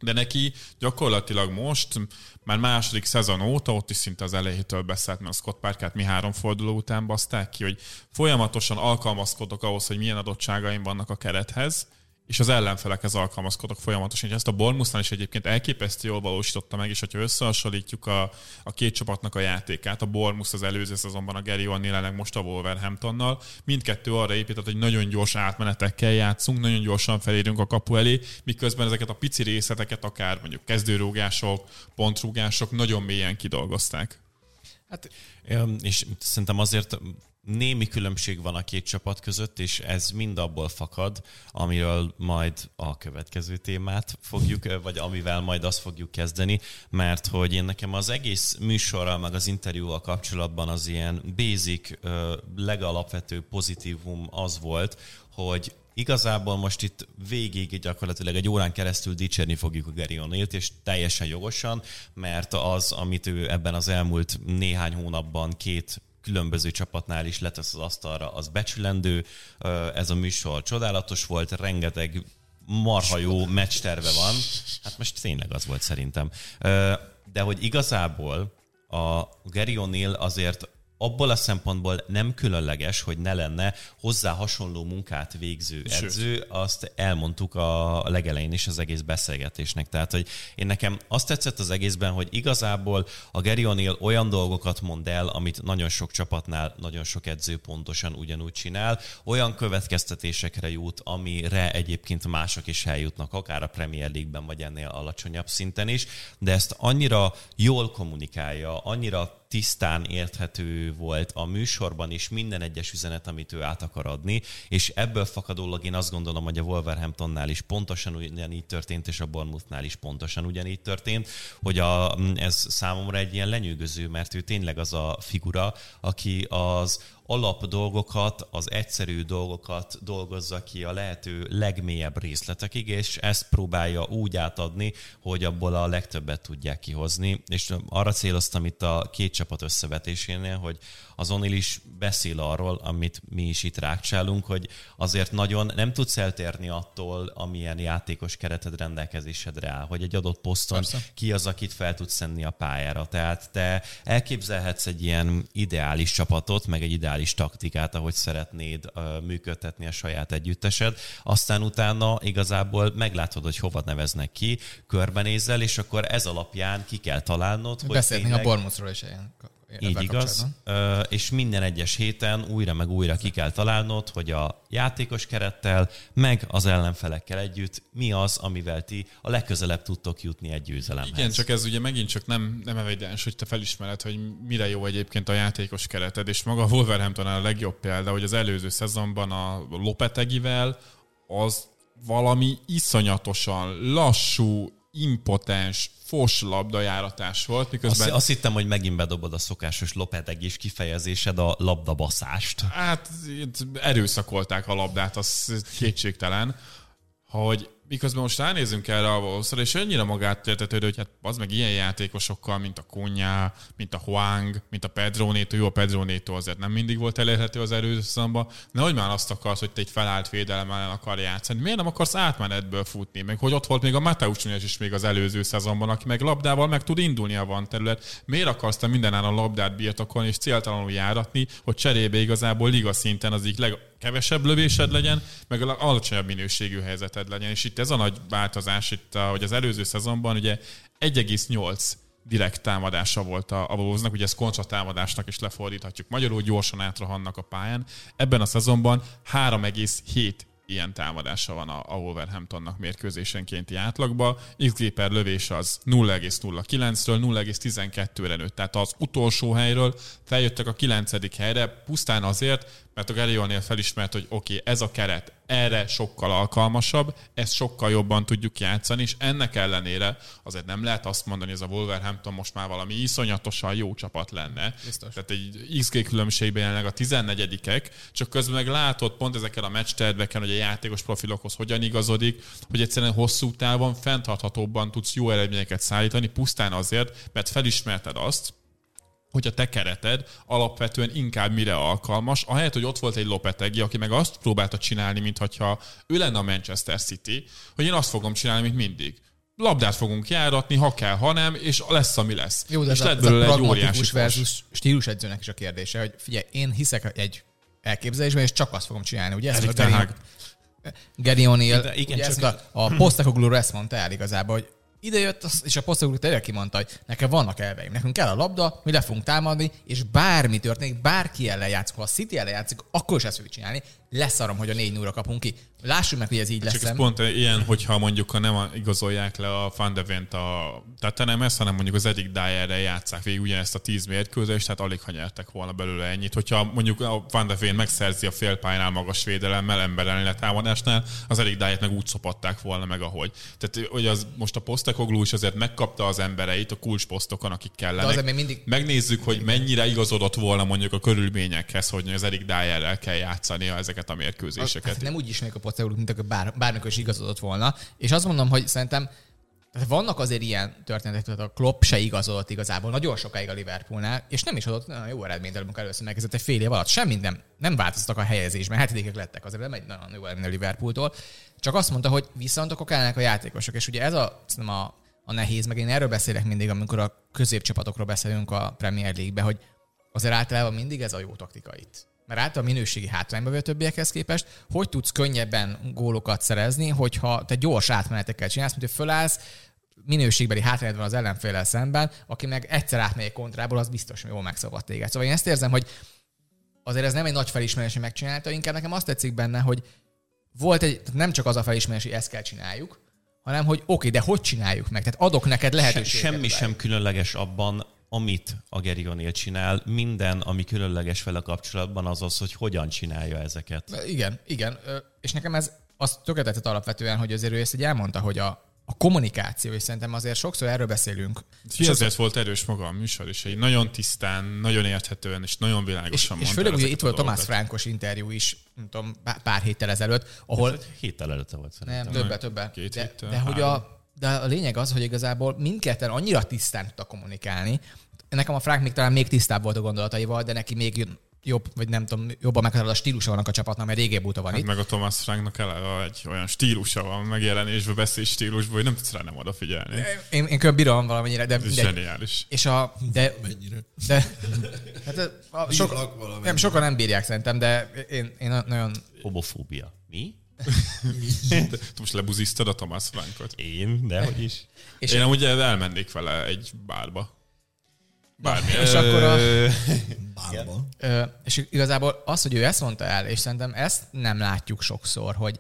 Speaker 2: de neki gyakorlatilag most, már második szezon óta, ott is szinte az elejétől beszélt, mert a Scott Parkert mi három forduló után baszták ki, hogy folyamatosan alkalmazkodok ahhoz, hogy milyen adottságaim vannak a kerethez, és az ellenfelekhez alkalmazkodok folyamatosan. És ezt a Bormusznál is egyébként elképesztő jól valósította meg, és hogyha összehasonlítjuk a, a két csapatnak a játékát, a Bormus az előző szezonban a Gary O'Neill most a Wolverhamptonnal, mindkettő arra épített, hogy nagyon gyors átmenetekkel játszunk, nagyon gyorsan felérünk a kapu elé, miközben ezeket a pici részleteket, akár mondjuk kezdőrúgások, pontrúgások nagyon mélyen kidolgozták.
Speaker 3: Hát, és szerintem azért némi különbség van a két csapat között, és ez mind abból fakad, amiről majd a következő témát fogjuk, vagy amivel majd azt fogjuk kezdeni, mert hogy én nekem az egész műsorral, meg az interjúval kapcsolatban az ilyen basic, legalapvető pozitívum az volt, hogy igazából most itt végig gyakorlatilag egy órán keresztül dicsérni fogjuk a Gary O'Neill-t, és teljesen jogosan, mert az, amit ő ebben az elmúlt néhány hónapban két különböző csapatnál is letesz az asztalra, az becsülendő. Ez a műsor csodálatos volt, rengeteg marha jó meccsterve van. Hát most tényleg az volt szerintem. De hogy igazából a Gary O'Neill azért abból a szempontból nem különleges, hogy ne lenne hozzá hasonló munkát végző edző, azt elmondtuk a legelején is az egész beszélgetésnek. Tehát, hogy én nekem azt tetszett az egészben, hogy igazából a Gary O'Neill olyan dolgokat mond el, amit nagyon sok csapatnál nagyon sok edző pontosan ugyanúgy csinál, olyan következtetésekre jut, amire egyébként mások is eljutnak, akár a Premier League-ben, vagy ennél alacsonyabb szinten is, de ezt annyira jól kommunikálja, annyira tisztán érthető volt a műsorban is minden egyes üzenet, amit ő át akar adni, és ebből fakadólag én azt gondolom, hogy a Wolverhamptonnál is pontosan ugyanígy történt, és a Bournemouthnál is pontosan ugyanígy történt, hogy a, ez számomra egy ilyen lenyűgöző, mert ő tényleg az a figura, aki az alap dolgokat, az egyszerű dolgokat dolgozza ki a lehető legmélyebb részletekig, és ezt próbálja úgy átadni, hogy abból a legtöbbet tudják kihozni. És arra céloztam itt a két csapat összevetésénél, hogy az Onil is beszél arról, amit mi is itt rákcsálunk, hogy azért nagyon nem tudsz eltérni attól, amilyen játékos kereted rendelkezésedre áll, hogy egy adott poszton Persze. ki az, akit fel tudsz szenni a pályára. Tehát te elképzelhetsz egy ilyen ideális csapatot, meg egy ideális taktikát, ahogy szeretnéd működtetni a saját együttesed, aztán utána igazából meglátod, hogy hova neveznek ki, körbenézel, és akkor ez alapján ki kell találnod,
Speaker 4: hogy Beszélni tényleg... a Bormuszról is ilyen
Speaker 3: így igaz, és minden egyes héten újra meg újra ki kell találnod, hogy a játékos kerettel, meg az ellenfelekkel együtt mi az, amivel ti a legközelebb tudtok jutni egy győzelemhez.
Speaker 2: Igen, csak ez ugye megint csak nem, nem evidens, hogy te felismered, hogy mire jó egyébként a játékos kereted, és maga a Wolverhampton a legjobb példa, hogy az előző szezonban a Lopetegivel az valami iszonyatosan lassú, impotens, fos labdajáratás volt,
Speaker 3: miközben... Azt, azt hittem, hogy megint bedobod a szokásos is kifejezésed, a labdabaszást.
Speaker 2: Hát erőszakolták a labdát, az kétségtelen, hogy miközben most ránézünk erre a Wolvesra, és annyira magát értetődő, hogy hát az meg ilyen játékosokkal, mint a Kunyá, mint a Huang, mint a Pedro Neto, jó, a Pedro Neto azért nem mindig volt elérhető az erőszakban, de hogy már azt akarsz, hogy te egy felállt védelem ellen akar játszani. Miért nem akarsz átmenetből futni? Meg hogy ott volt még a Mateusz is még az előző szezonban, aki meg labdával meg tud indulni a van terület. Miért akarsz te mindenán a labdát birtokolni és céltalanul járatni, hogy cserébe igazából liga szinten az így leg, kevesebb lövésed legyen, meg alacsonyabb minőségű helyzeted legyen. És itt ez a nagy változás, itt, hogy az előző szezonban ugye 1,8 direkt támadása volt a, a Wolvesnak, ugye ezt kontratámadásnak is lefordíthatjuk. Magyarul gyorsan átrohannak a pályán. Ebben a szezonban 3,7 ilyen támadása van a, a Wolverhamptonnak mérkőzésenkénti átlagba. XG per lövés az 0,09-ről 0,12-re nőtt. Tehát az utolsó helyről feljöttek a 9. helyre, pusztán azért, mert a Gary felismert, hogy oké, okay, ez a keret erre sokkal alkalmasabb, ezt sokkal jobban tudjuk játszani, és ennek ellenére azért nem lehet azt mondani, hogy ez a Wolverhampton most már valami iszonyatosan jó csapat lenne. Biztos. Tehát egy XG különbségben jelenleg a 14-ek, csak közben meg látod pont ezeken a meccs hogy a játékos profilokhoz hogyan igazodik, hogy egyszerűen hosszú távon fenntarthatóbban tudsz jó eredményeket szállítani, pusztán azért, mert felismerted azt, hogy a te kereted alapvetően inkább mire alkalmas, ahelyett, hogy ott volt egy Lopetegi, aki meg azt próbálta csinálni, mintha ő lenne a Manchester City, hogy én azt fogom csinálni, mint mindig. Labdát fogunk járatni, ha kell, ha nem, és lesz, ami lesz.
Speaker 4: Jó, de
Speaker 2: és
Speaker 4: ez a, ez a egy óriási versus stílus edzőnek is a kérdése, hogy figyelj, én hiszek egy elképzelésben, és csak azt fogom csinálni. Ugye ez a Gary O'Neill, igen, ugye csak a, a Postecoglou ezt mondta el igazából, hogy ide jött, és a posztagúr tényleg kimondta, hogy nekem vannak elveim, nekünk kell a labda, mi le fogunk támadni, és bármi történik, bárki ellen játszunk, ha a City ellen játszik, akkor is ezt fogjuk csinálni. Leszarom, hogy a 4 0 kapunk ki. Lássuk meg, hogy ez így lesz.
Speaker 2: Csak ez pont ilyen, hogyha mondjuk ha nem igazolják le a Van de Vent a ezt, hanem mondjuk az Edik Dyerre játszák végig ugyanezt a 10 mérkőzést, tehát alig ha nyertek volna belőle ennyit. Hogyha mondjuk a Van de Ven megszerzi a félpályánál magas védelemmel, emberelni támadásnál, az Edik Dyert meg úgy szopatták volna meg, ahogy. Tehát, hogy az most a Postecoglou is azért megkapta az embereit a kulcsposztokon, akik kellenek. De még mindig... Megnézzük, hogy mennyire igazodott volna mondjuk a körülményekhez, hogy az Erik Dyerrel kell játszania ezeket a mérkőzéseket.
Speaker 4: Hát nem úgy ismerik a Postecoglou, mint akkor bár, bármikor is igazodott volna. És azt mondom, hogy szerintem tehát vannak azért ilyen történetek, hogy a Klopp se igazodott igazából nagyon sokáig a Liverpoolnál, és nem is adott nagyon jó eredményt, amikor először megkezdett egy fél év alatt. Semmit nem, nem változtak a helyezésben, hetedikek lettek azért, nem egy nagyon jó eredmény a Liverpooltól. Csak azt mondta, hogy viszont akkor kellene a játékosok, és ugye ez a, a, a nehéz, meg én erről beszélek mindig, amikor a középcsapatokról beszélünk a Premier League-be, hogy azért általában mindig ez a jó taktika itt. Mert általában minőségi hátrányba vagy a többiekhez képest, hogy tudsz könnyebben gólokat szerezni, hogyha te gyors átmenetekkel csinálsz, mint hogy fölállsz, minőségbeli hátrányod van az ellenfélel szemben, aki meg egyszer átmegy egy kontrából, az biztos, hogy jól megszabad téged. Szóval én ezt érzem, hogy azért ez nem egy nagy felismerés, hogy megcsinálta, inkább nekem azt tetszik benne, hogy volt egy, nem csak az a felismerés, hogy ezt kell csináljuk, hanem hogy oké, okay, de hogy csináljuk meg? Tehát adok neked lehetőséget.
Speaker 3: Semmi sem különleges abban, amit a Gerionél csinál, minden, ami különleges vele kapcsolatban, az az, hogy hogyan csinálja ezeket.
Speaker 4: Igen, igen. És nekem ez azt tökéletes alapvetően, hogy azért ő ezt így elmondta, hogy a, a kommunikáció, és szerintem azért sokszor erről beszélünk.
Speaker 2: És ezért volt erős maga a műsor is, egy nagyon tisztán, nagyon érthetően és nagyon világosan
Speaker 4: És, és főleg ugye itt volt Tomás Fránkos interjú is, nem tudom, pár héttel ezelőtt, ahol...
Speaker 3: Ez héttel előtte volt szerintem.
Speaker 4: Nem, többet, többet. Két de, héttel, de, hogy a, de a lényeg az, hogy igazából mindketten annyira tisztán tudta kommunikálni, nekem a Frank még talán még tisztább volt a gondolataival, de neki még jobb, vagy nem tudom, jobban meghatározó a stílusa van a csapatnak, mert régébb óta van hát itt.
Speaker 2: Meg a Thomas Franknak eleve egy olyan stílusa van megjelenésben, beszél stílusban, hogy nem tudsz rá nem odafigyelni.
Speaker 4: Én, én kb. bírom valamennyire, de...
Speaker 2: Ez zseniális.
Speaker 4: És a... De,
Speaker 1: Mennyire?
Speaker 4: de, hát a, a, sok, nem, sokan nem bírják szerintem, de én, én nagyon...
Speaker 3: Homofóbia. Mi?
Speaker 2: Te most lebuziztad a Thomas Frankot.
Speaker 3: Én? Dehogy is.
Speaker 2: És én amúgy elmennék vele egy bárba. Bármi.
Speaker 4: És akkor a... Bárba. És igazából az, hogy ő ezt mondta el, és szerintem ezt nem látjuk sokszor, hogy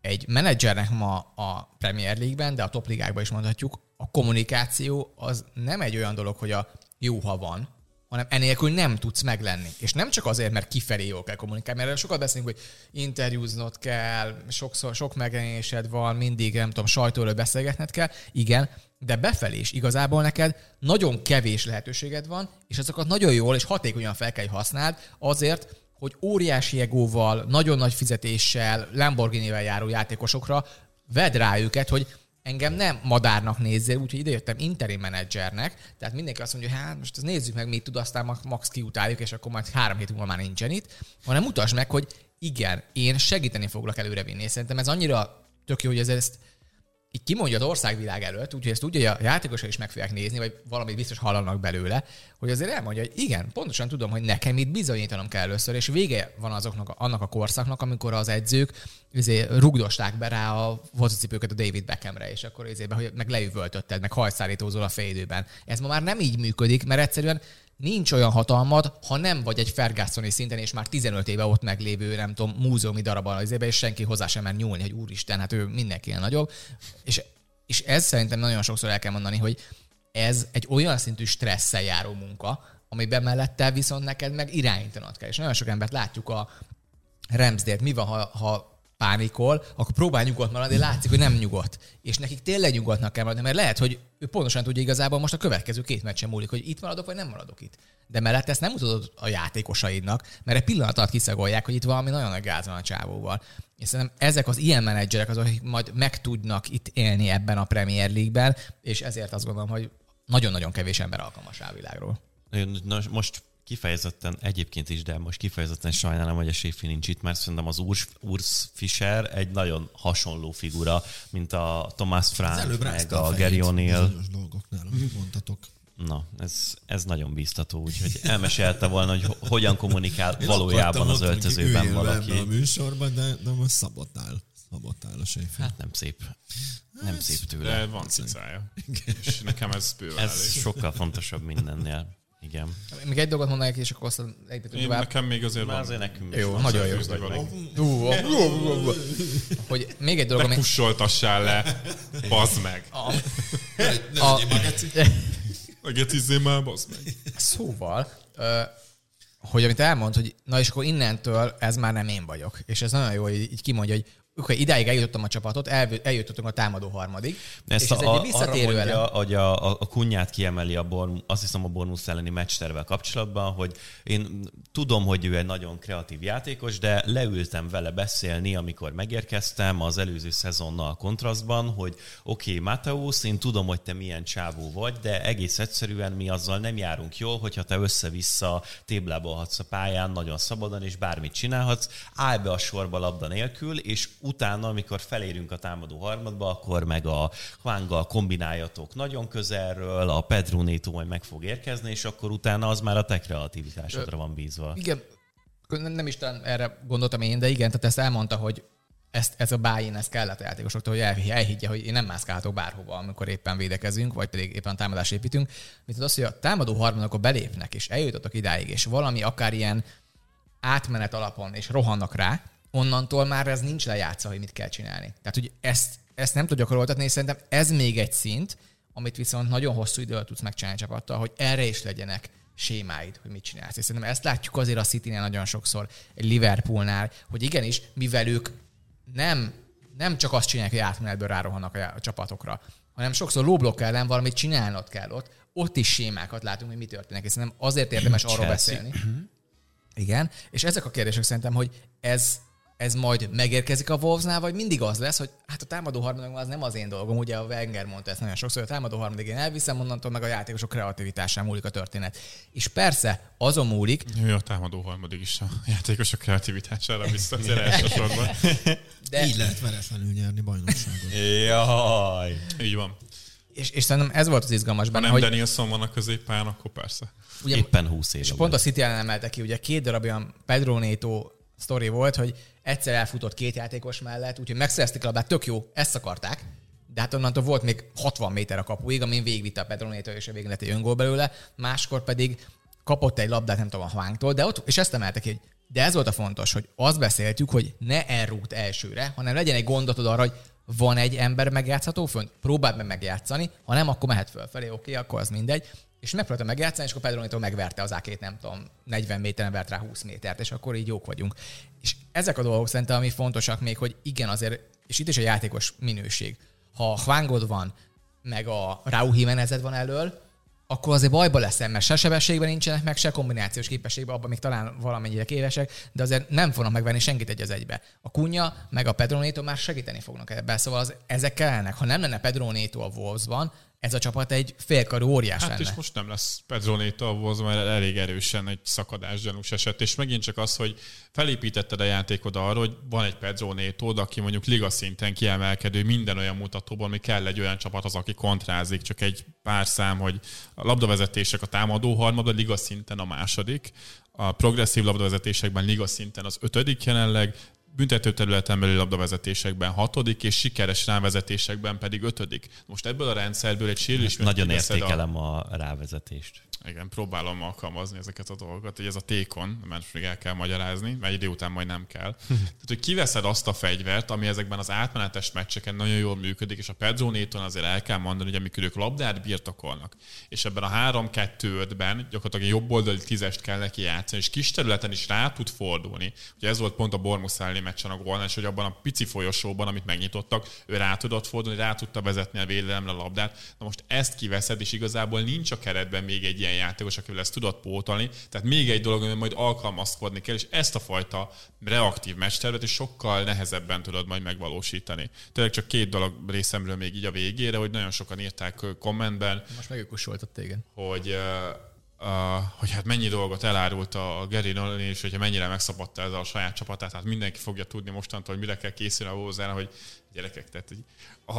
Speaker 4: egy menedzsernek ma a Premier League-ben, de a top ligákban is mondhatjuk, a kommunikáció az nem egy olyan dolog, hogy a jó, ha van, hanem enélkül nem tudsz meglenni. És nem csak azért, mert kifelé jól kell kommunikálni, mert sokat beszélünk, hogy interjúznod kell, sokszor, sok megjelenésed van, mindig, nem tudom, sajtóról beszélgetned kell. Igen, de befelé is igazából neked nagyon kevés lehetőséged van, és azokat nagyon jól és hatékonyan fel kell használd azért, hogy óriási egóval, nagyon nagy fizetéssel, Lamborghini-vel járó játékosokra vedd rá őket, hogy engem nem madárnak nézzél, úgyhogy idejöttem interim menedzsernek, tehát mindenki azt mondja, hogy hát most nézzük meg, mit tud, aztán max kiutáljuk, és akkor majd három hét múlva már nincsen itt, hanem mutasd meg, hogy igen, én segíteni foglak előrevinni. Szerintem ez annyira tök jó, hogy ez ezt így kimondja az országvilág előtt, úgyhogy ezt úgy, hogy a játékosok is meg fogják nézni, vagy valamit biztos hallanak belőle, hogy azért elmondja, hogy igen, pontosan tudom, hogy nekem itt bizonyítanom kell először, és vége van azoknak, annak a korszaknak, amikor az edzők izé, rugdosták be rá a focicipőket a David Beckhamre, és akkor izébe, hogy meg leüvöltötted, meg hajszárítózol a félidőben. Ez ma már nem így működik, mert egyszerűen nincs olyan hatalmad, ha nem vagy egy Fergusoni szinten, és már 15 éve ott meglévő, nem tudom, múzeumi darabban az ébe, és senki hozzá sem mer nyúlni, hogy úristen, hát ő mindenkinél nagyobb. És, és ez szerintem nagyon sokszor el kell mondani, hogy ez egy olyan szintű stresszel járó munka, amiben mellette viszont neked meg irányítanod kell. És nagyon sok embert látjuk a Ramsdale, mi van, ha, ha pánikol, akkor próbál nyugodt maradni, látszik, hogy nem nyugodt. És nekik tényleg nyugodtnak kell maradni, mert lehet, hogy ő pontosan tudja igazából most a következő két meccsen múlik, hogy itt maradok, vagy nem maradok itt. De mellett ezt nem mutatod a játékosaidnak, mert egy pillanat alatt kiszagolják, hogy itt valami nagyon nagy gáz van a csávóval. És szerintem ezek az ilyen menedzserek azok, akik majd meg tudnak itt élni ebben a Premier League-ben, és ezért azt gondolom, hogy nagyon-nagyon kevés ember alkalmas rá a világról.
Speaker 3: most kifejezetten egyébként is, de most kifejezetten sajnálom, hogy a Séfi nincs itt, mert szerintem az Urs, Urs Fischer egy nagyon hasonló figura, mint a Thomas Frank, meg a, a Gary O'Neill.
Speaker 1: dolgoknál, amit mondtatok.
Speaker 3: Na, ez, ez nagyon bíztató, úgyhogy elmesélte volna, hogy hogyan kommunikál Én valójában az öltözőben valaki.
Speaker 1: a műsorban, de, de most szabotál. Szabotál a Séfi.
Speaker 3: Hát nem szép. Nem hát, szép tőle.
Speaker 2: De van cicája. És nekem ez bőven
Speaker 3: Ez elég. sokkal fontosabb mindennél. Igen.
Speaker 4: Még egy dolgot mondanék, és akkor aztán
Speaker 2: egyébként tovább. Nekem még azért van.
Speaker 3: azért nekünk
Speaker 4: jó, van nagyon jó. Vagy hogy még egy dolog,
Speaker 2: ami... Pussoltassál le, bazd meg. A,
Speaker 1: a,
Speaker 2: a gecizzé már, bazd meg.
Speaker 4: Szóval, hogy amit elmond, hogy na és akkor innentől ez már nem én vagyok. És ez nagyon jó, hogy így kimondja, hogy okay, idáig eljutottam a csapatot, el, eljutottunk a támadó harmadig.
Speaker 3: Ezt és ez a, egy visszatérő arra mondja, hogy a, a, a kunyát kiemeli a Born, azt hiszem a Bornusz elleni meccstervel kapcsolatban, hogy én tudom, hogy ő egy nagyon kreatív játékos, de leültem vele beszélni, amikor megérkeztem az előző szezonnal kontrasztban, hogy oké, okay, Mateusz, én tudom, hogy te milyen csávó vagy, de egész egyszerűen mi azzal nem járunk jól, hogyha te össze-vissza téblábolhatsz a pályán nagyon szabadon, és bármit csinálhatsz, állj be a sorba labda nélkül, és utána, amikor felérünk a támadó harmadba, akkor meg a Huanggal kombináljatok nagyon közelről, a Pedro Neto majd meg fog érkezni, és akkor utána az már a te kreativitásodra van bízva.
Speaker 4: Igen, nem, is talán erre gondoltam én, de igen, tehát ezt elmondta, hogy ezt, ez a bájén, ez kellett a játékosoktól, hogy elhiggye, hogy én nem mászkálhatok bárhova, amikor éppen védekezünk, vagy pedig éppen támadást építünk. Mint az, hogy a támadó harmadok belépnek, és eljutottak idáig, és valami akár ilyen átmenet alapon, és rohannak rá, onnantól már ez nincs lejátszva, hogy mit kell csinálni. Tehát, hogy ezt, ezt nem tudja gyakoroltatni, és szerintem ez még egy szint, amit viszont nagyon hosszú idő alatt tudsz megcsinálni csapattal, hogy erre is legyenek sémáid, hogy mit csinálsz. És szerintem ezt látjuk azért a city nagyon sokszor, egy Liverpoolnál, hogy igenis, mivel ők nem, nem csak azt csinálják, hogy átmenetből rárohannak a, a csapatokra, hanem sokszor lóblokk ellen valamit csinálnod kell ott. Ott is sémákat látunk, hogy mi történik, és szerintem azért érdemes arról beszélni. Igen, és ezek a kérdések szerintem, hogy ez ez majd megérkezik a Wolvesnál, vagy mindig az lesz, hogy hát a támadó harmadikban az nem az én dolgom, ugye a Wenger mondta ezt nagyon sokszor, hogy a támadó harmadik én elviszem, onnantól meg a játékosok kreativitásán múlik a történet. És persze, azon múlik...
Speaker 2: Jó, a támadó harmadik is a játékosok kreativitására vissza az elsősorban.
Speaker 1: De... Így lehet veretlenül nyerni bajnokságot.
Speaker 3: Jaj!
Speaker 2: Így van.
Speaker 4: És, és szerintem ez volt az izgalmas
Speaker 2: benne, Ha nem hogy... Danielson van a középpályán, akkor persze.
Speaker 3: Ugye, Éppen 20 éve.
Speaker 4: És pont a City ellen emelte ki, ugye két darab olyan Pedro Neto sztori volt, hogy egyszer elfutott két játékos mellett, úgyhogy megszerezték a labdát, tök jó, ezt akarták, de hát onnantól volt még 60 méter a kapuig, amin végigvitte a Pedronétől, és a végén lett egy öngól belőle, máskor pedig kapott egy labdát, nem tudom, a Hvánktól, de ott, és ezt emelte ki, hogy de ez volt a fontos, hogy azt beszéltük, hogy ne elrúgt elsőre, hanem legyen egy gondotod arra, hogy van egy ember megjátszható fönt, próbáld meg megjátszani, ha nem, akkor mehet fölfelé, oké, okay, akkor az mindegy. És megpróbálta megjátszani, és akkor Pedronitól megverte az ákét, nem tudom, 40 méteren vert rá 20 métert, és akkor így jók vagyunk. És ezek a dolgok szerintem, ami fontosak még, hogy igen, azért, és itt is a játékos minőség. Ha Hwangod van, meg a Raúl Jimenezed van elől, akkor azért bajba leszel, mert se sebességben nincsenek meg, se kombinációs képességben, abban még talán valamennyire kévesek, de azért nem fognak megvenni senkit egy az egybe. A Kunya meg a Pedronéto már segíteni fognak ebben, szóval az, ezek kellene. Ha nem lenne Pedronéto a Wolvesban, ez a csapat egy félkarú óriás
Speaker 2: hát
Speaker 4: lenne.
Speaker 2: és most nem lesz Pedronéta ahhoz, mert elég erősen egy szakadás gyanús eset, és megint csak az, hogy felépítetted a játékod arra, hogy van egy Pedronéto, aki mondjuk liga szinten kiemelkedő minden olyan mutatóban, ami kell egy olyan csapat az, aki kontrázik, csak egy pár szám, hogy a labdavezetések a támadó harmad, a liga szinten a második, a progresszív labdavezetésekben liga szinten az ötödik jelenleg, büntető területen belül labdavezetésekben hatodik, és sikeres rávezetésekben pedig ötödik. Most ebből a rendszerből egy sérülés...
Speaker 3: Nagyon értékelem a... a rávezetést.
Speaker 2: Igen, próbálom alkalmazni ezeket a dolgokat, hogy ez a tékon, mert még el kell magyarázni, mert egy idő után majd nem kell. Tehát, hogy kiveszed azt a fegyvert, ami ezekben az átmenetes meccseken nagyon jól működik, és a Pedro Néton azért el kell mondani, hogy amikor ők labdát birtokolnak, és ebben a 3-2-5-ben gyakorlatilag jobb oldali tízest kell neki játszani, és kis területen is rá tud fordulni. Ugye ez volt pont a Bormus elleni meccsen a gólnál, és hogy abban a pici folyosóban, amit megnyitottak, ő rá tudott fordulni, rá tudta vezetni a védelemre a labdát. Na most ezt kiveszed, és igazából nincs a keretben még egy ilyen játékos, akivel ezt tudod pótolni. Tehát még egy dolog, hogy majd alkalmazkodni kell, és ezt a fajta reaktív meccstervet is sokkal nehezebben tudod majd megvalósítani. Tényleg csak két dolog részemről még így a végére, hogy nagyon sokan írták kommentben.
Speaker 4: Most megökusoltat téged.
Speaker 2: Hogy Uh, hogy hát mennyi dolgot elárult a Gary Nolan, és hogyha mennyire megszabadta ez a saját csapatát, hát mindenki fogja tudni mostantól, hogy mire kell készülni a Vózára, hogy gyerekek, tehát hogy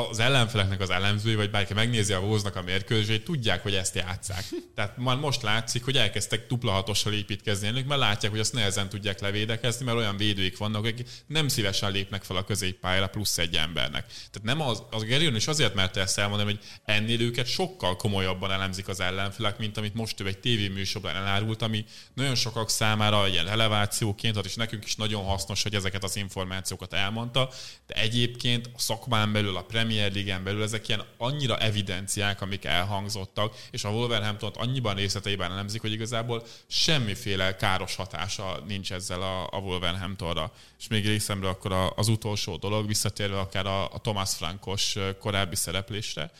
Speaker 2: az ellenfeleknek az elemzői, vagy bárki megnézi a Vóznak a mérkőzését, tudják, hogy ezt játszák. Tehát már most látszik, hogy elkezdtek dupla hatossal építkezni ennek, mert látják, hogy azt nehezen tudják levédekezni, mert olyan védőik vannak, akik nem szívesen lépnek fel a középpályára plusz egy embernek. Tehát nem az, az Gerion is azért mert ezt elmondani, hogy ennél őket sokkal komolyabban elemzik az ellenfelek, mint amit most ő egy tévéműsorban elárult, ami nagyon sokak számára ilyen relevációként, és nekünk is nagyon hasznos, hogy ezeket az információkat elmondta, de egyébként a szakmán belül, a Premier League-en belül ezek ilyen annyira evidenciák, amik elhangzottak, és a wolverhampton annyiban részleteiben elemzik, hogy igazából semmiféle káros hatása nincs ezzel a, a Wolverhamptonra. És még részemről akkor az utolsó dolog, visszatérve akár a, a Thomas Frankos korábbi szereplésre,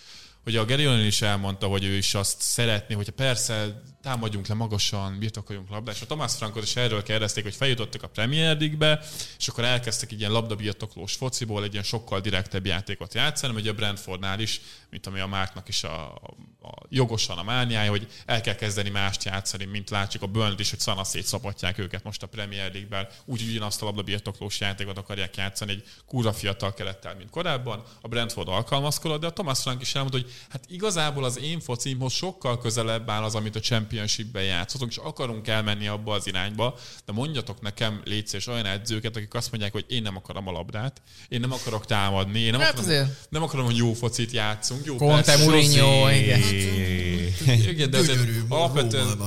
Speaker 2: hogy a Gary is elmondta, hogy ő is azt szeretné, hogyha persze támadjunk le magasan, birtokoljunk labdát. És a Tomás Frankot is erről kérdezték, hogy feljutottak a Premier League-be, és akkor elkezdtek egy ilyen labdabirtoklós fociból egy ilyen sokkal direktebb játékot játszani, hogy a Brentfordnál is, mint ami a Márknak is a, a, jogosan a mániája, hogy el kell kezdeni mást játszani, mint látjuk a Burnley is, hogy szanaszét szabadják őket most a Premier League-ben, úgy ugyanazt a labdabirtoklós játékot akarják játszani egy kurva fiatal kerettel, mint korábban. A Brentford alkalmazkodott, de a Thomas Frank is elmondta, hogy hát igazából az én focimhoz sokkal közelebb áll az, amit a Championshipben játszhatunk, és akarunk elmenni abba az irányba, de mondjatok nekem, létsz és olyan edzőket, akik azt mondják, hogy én nem akarom a labdát, én nem akarok támadni, én nem,
Speaker 4: Hát
Speaker 2: akarom,
Speaker 4: azért.
Speaker 2: nem akarom, hogy jó focit játszunk. Jó,
Speaker 4: Conte, Mourinho, igen.
Speaker 2: igen, de azért alapvetően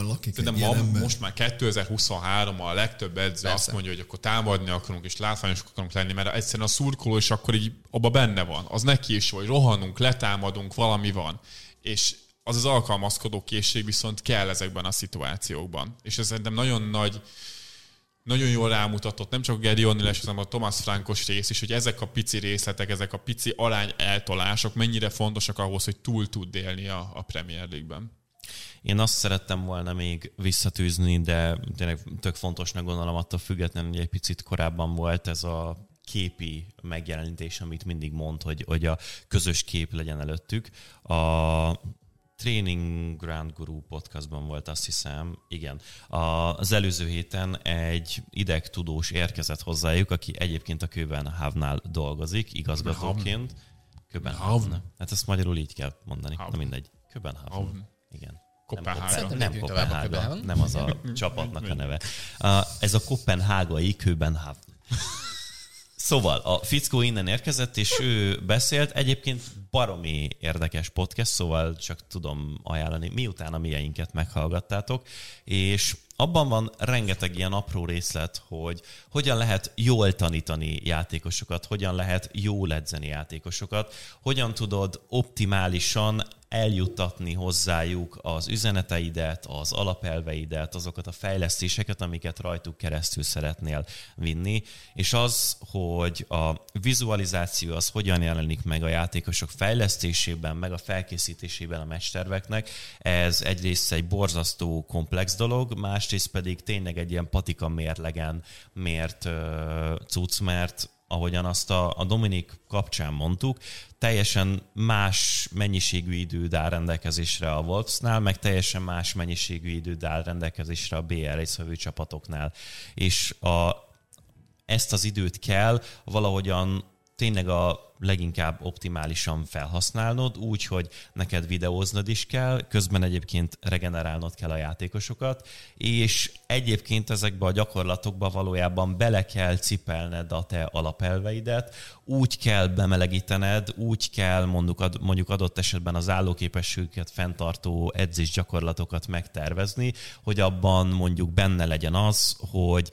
Speaker 2: ma,
Speaker 1: ember.
Speaker 2: most már 2023 a legtöbb edző
Speaker 4: Persze.
Speaker 2: azt mondja, hogy akkor támadni akarunk és látványosok akarunk lenni, mert egyszerűen a szurkoló is akkor így abba benne van. Az neki is, hogy rohanunk, letámadunk, valami van. És az az alkalmazkodó készség viszont kell ezekben a szituációkban. És ez szerintem nagyon nagy, nagyon jól rámutatott, nem csak a Gary O'Neill, hanem a Thomas Frankos rész is, hogy ezek a pici részletek, ezek a pici arány eltolások mennyire fontosak ahhoz, hogy túl tud élni a, a Premier League-ben.
Speaker 3: Én azt szerettem volna még visszatűzni, de tényleg tök fontosnak gondolom attól függetlenül, hogy egy picit korábban volt ez a képi megjelenítés, amit mindig mond, hogy, hogy a közös kép legyen előttük. A Training Ground Guru podcastban volt, azt hiszem, igen. A, az előző héten egy idegtudós érkezett hozzájuk, aki egyébként a Köbenhavnál dolgozik, igazgatóként. Köbenhavn. Hát ezt magyarul így kell mondani.
Speaker 2: Havn.
Speaker 3: Na mindegy. Köbenhavn.
Speaker 2: Havn.
Speaker 3: Igen.
Speaker 2: Kopenhága.
Speaker 3: Nem, Kopenhága, nem az a csapatnak a neve. Ez a kopenhágai Köbenhavn. Szóval a fickó innen érkezett, és ő beszélt. Egyébként baromi érdekes podcast, szóval csak tudom ajánlani, miután a mieinket meghallgattátok. És abban van rengeteg ilyen apró részlet, hogy hogyan lehet jól tanítani játékosokat, hogyan lehet jól edzeni játékosokat, hogyan tudod optimálisan eljuttatni hozzájuk az üzeneteidet, az alapelveidet, azokat a fejlesztéseket, amiket rajtuk keresztül szeretnél vinni, és az, hogy a vizualizáció az hogyan jelenik meg a játékosok fejlesztésében, meg a felkészítésében a mesterveknek, ez egyrészt egy borzasztó komplex dolog, másrészt pedig tényleg egy ilyen patika mérlegen mért cucc, mert ahogyan azt a, a Dominik kapcsán mondtuk, teljesen más mennyiségű időd áll rendelkezésre a Wolvesnál, meg teljesen más mennyiségű időd áll rendelkezésre a BL részvevő csapatoknál. És a, ezt az időt kell valahogyan tényleg a leginkább optimálisan felhasználnod, úgy, hogy neked videóznod is kell, közben egyébként regenerálnod kell a játékosokat, és egyébként ezekbe a gyakorlatokba valójában bele kell cipelned a te alapelveidet, úgy kell bemelegítened, úgy kell mondjuk, ad, mondjuk adott esetben az állóképességüket fenntartó edzés gyakorlatokat megtervezni, hogy abban mondjuk benne legyen az, hogy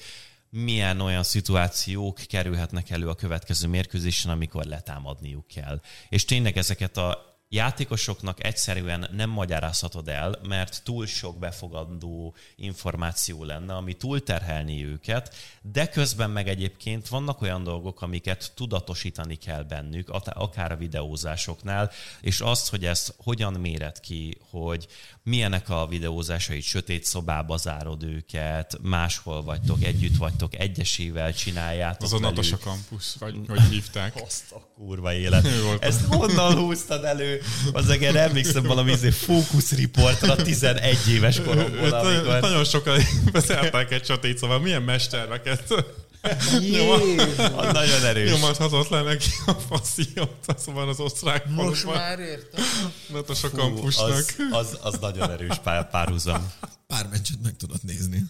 Speaker 3: milyen olyan szituációk kerülhetnek elő a következő mérkőzésen, amikor letámadniuk kell. És tényleg ezeket a játékosoknak egyszerűen nem magyarázhatod el, mert túl sok befogadó információ lenne, ami túlterhelni őket, de közben meg egyébként vannak olyan dolgok, amiket tudatosítani kell bennük, akár a videózásoknál, és azt, hogy ezt hogyan méred ki, hogy milyenek a videózásait, sötét szobába zárod őket, máshol vagytok, együtt vagytok, egyesével csináljátok
Speaker 2: Az a
Speaker 3: velük.
Speaker 2: Natasha Campus, vagy hogy hívták.
Speaker 3: Azt a kurva élet. Ezt honnan húztad elő? Az egér emlékszem valami izé Focus Reportra 11 éves
Speaker 2: nagyon,
Speaker 3: amikor...
Speaker 2: nagyon sokan beszéltek egy sötét szóval milyen mesterveket
Speaker 3: Az nagyon erős.
Speaker 2: nyomadhatott le neki a fasziót, szóval az osztrák
Speaker 4: Most
Speaker 2: faluban.
Speaker 4: már értem.
Speaker 2: Natasha
Speaker 3: Fú,
Speaker 2: Campusnak.
Speaker 3: az, az, az nagyon erős pár, párhuzam.
Speaker 1: Pár meccset meg tudod nézni.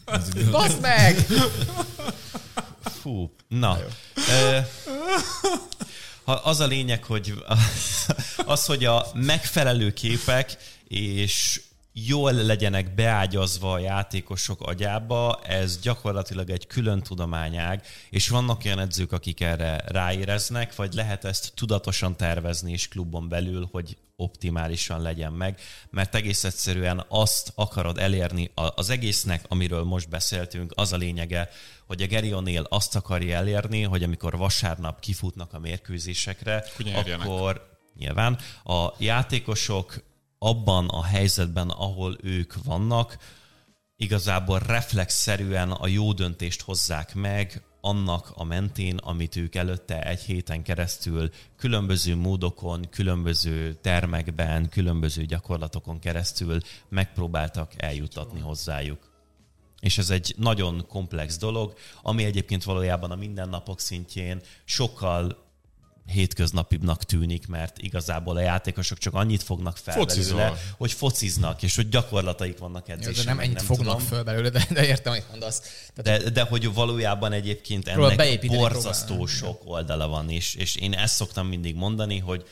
Speaker 4: Baszd meg!
Speaker 3: Fú, na. Ha az a lényeg, hogy az, hogy a megfelelő képek és jól legyenek beágyazva a játékosok agyába, ez gyakorlatilag egy külön tudományág, és vannak olyan edzők, akik erre ráéreznek, vagy lehet ezt tudatosan tervezni is klubon belül, hogy optimálisan legyen meg, mert egész egyszerűen azt akarod elérni az egésznek, amiről most beszéltünk, az a lényege, hogy a Gary O'Neill azt akarja elérni, hogy amikor vasárnap kifutnak a mérkőzésekre, akkor nyilván a játékosok abban a helyzetben, ahol ők vannak, igazából reflexzerűen a jó döntést hozzák meg, annak a mentén, amit ők előtte egy héten keresztül különböző módokon, különböző termekben, különböző gyakorlatokon keresztül megpróbáltak eljutatni hozzájuk. És ez egy nagyon komplex dolog, ami egyébként valójában a mindennapok szintjén sokkal hétköznapibbnak tűnik, mert igazából a játékosok csak annyit fognak fel
Speaker 2: Focizol.
Speaker 3: belőle, hogy fociznak, és hogy gyakorlataik vannak edzésen.
Speaker 4: de nem ennyit fognak
Speaker 3: tudom.
Speaker 4: föl belőle, de, de értem, hogy mondasz. Tehát
Speaker 3: De, de hogy valójában egyébként ennek borzasztó
Speaker 4: próbál.
Speaker 3: sok oldala van, és, és én ezt szoktam mindig mondani, hogy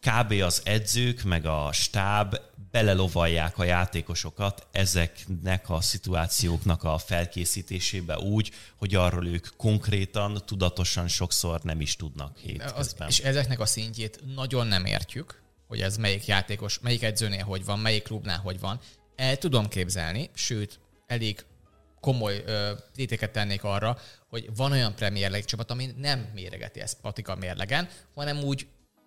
Speaker 3: kb. az edzők, meg a stáb belelovalják a játékosokat ezeknek a szituációknak a felkészítésébe úgy, hogy arról ők konkrétan, tudatosan sokszor nem is tudnak hétközben.
Speaker 4: és ezeknek a szintjét nagyon nem értjük, hogy ez melyik játékos, melyik edzőnél hogy van, melyik klubnál hogy van. El tudom képzelni, sőt, elég komoly ö, téteket tennék arra, hogy van olyan Premier League csapat, ami nem méregeti ezt patika mérlegen, hanem úgy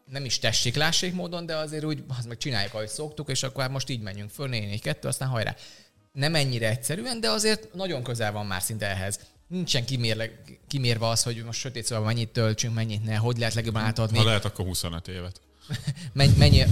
Speaker 4: nem is tessék, lássék módon, de azért úgy az meg csináljuk, ahogy szoktuk, és akkor hát most így menjünk föl, 4 4 2 aztán hajrá. Nem ennyire egyszerűen, de azért nagyon közel van már szinte ehhez. Nincsen kimérle, kimérve az, hogy most sötét szóval mennyit töltsünk, mennyit ne, hogy lehet legjobban átadni
Speaker 2: Ha lehet, akkor 25 évet.
Speaker 4: mennyi, mennyi,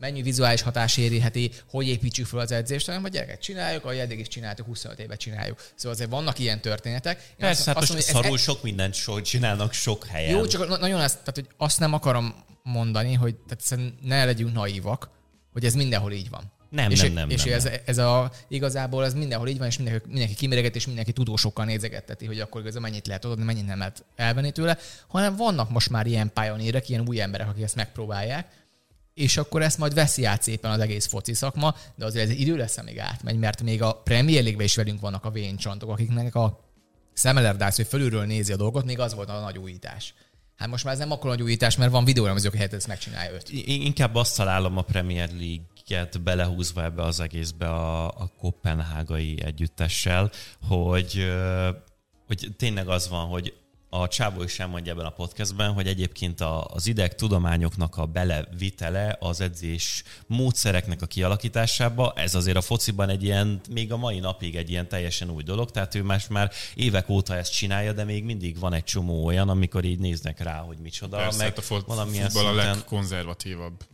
Speaker 4: mennyi vizuális hatás érheti, hogy építsük fel az edzést, hanem a gyereket csináljuk, ahogy eddig is csináltuk, 25 éve csináljuk. Szóval azért vannak ilyen történetek. Én
Speaker 3: Persze, hát most
Speaker 4: mondom,
Speaker 3: szarul
Speaker 4: ez-
Speaker 3: sok mindent so, csinálnak sok helyen.
Speaker 4: Jó, csak na- nagyon azt, tehát, hogy azt nem akarom mondani, hogy tehát ne legyünk naívak, hogy ez mindenhol így van.
Speaker 3: Nem,
Speaker 4: és
Speaker 3: nem, nem,
Speaker 4: És
Speaker 3: nem,
Speaker 4: ez,
Speaker 3: nem.
Speaker 4: ez a, igazából ez mindenhol így van, és mindenki, mindenki kiméreget, és mindenki tudósokkal nézegetteti, hogy akkor ez mennyit lehet adni, mennyit nem lehet elvenni tőle, hanem vannak most már ilyen pioneerek, ilyen új emberek, akik ezt megpróbálják, és akkor ezt majd veszi át szépen az egész foci szakma, de azért ez idő lesz, amíg átmegy, mert még a Premier League-ben is velünk vannak a véncsantok, akiknek a szemelerdász, hogy fölülről nézi a dolgot, még az volt a nagy újítás. Hát most már ez nem akkor nagy újítás, mert van videóramozó, hogy helyett ezt megcsinálja öt.
Speaker 3: Én inkább azt találom a Premier League-et belehúzva ebbe az egészbe a, a kopenhágai együttessel, hogy, hogy tényleg az van, hogy a Csábó is elmondja ebben a podcastben, hogy egyébként az ideg tudományoknak a belevitele az edzés módszereknek a kialakításába, ez azért a fociban egy ilyen, még a mai napig egy ilyen teljesen új dolog, tehát ő más már évek óta ezt csinálja, de még mindig van egy csomó olyan, amikor így néznek rá, hogy micsoda,
Speaker 2: Persze,
Speaker 3: meg
Speaker 2: hát a fut-
Speaker 3: valamilyen
Speaker 2: a legkonzervatívabb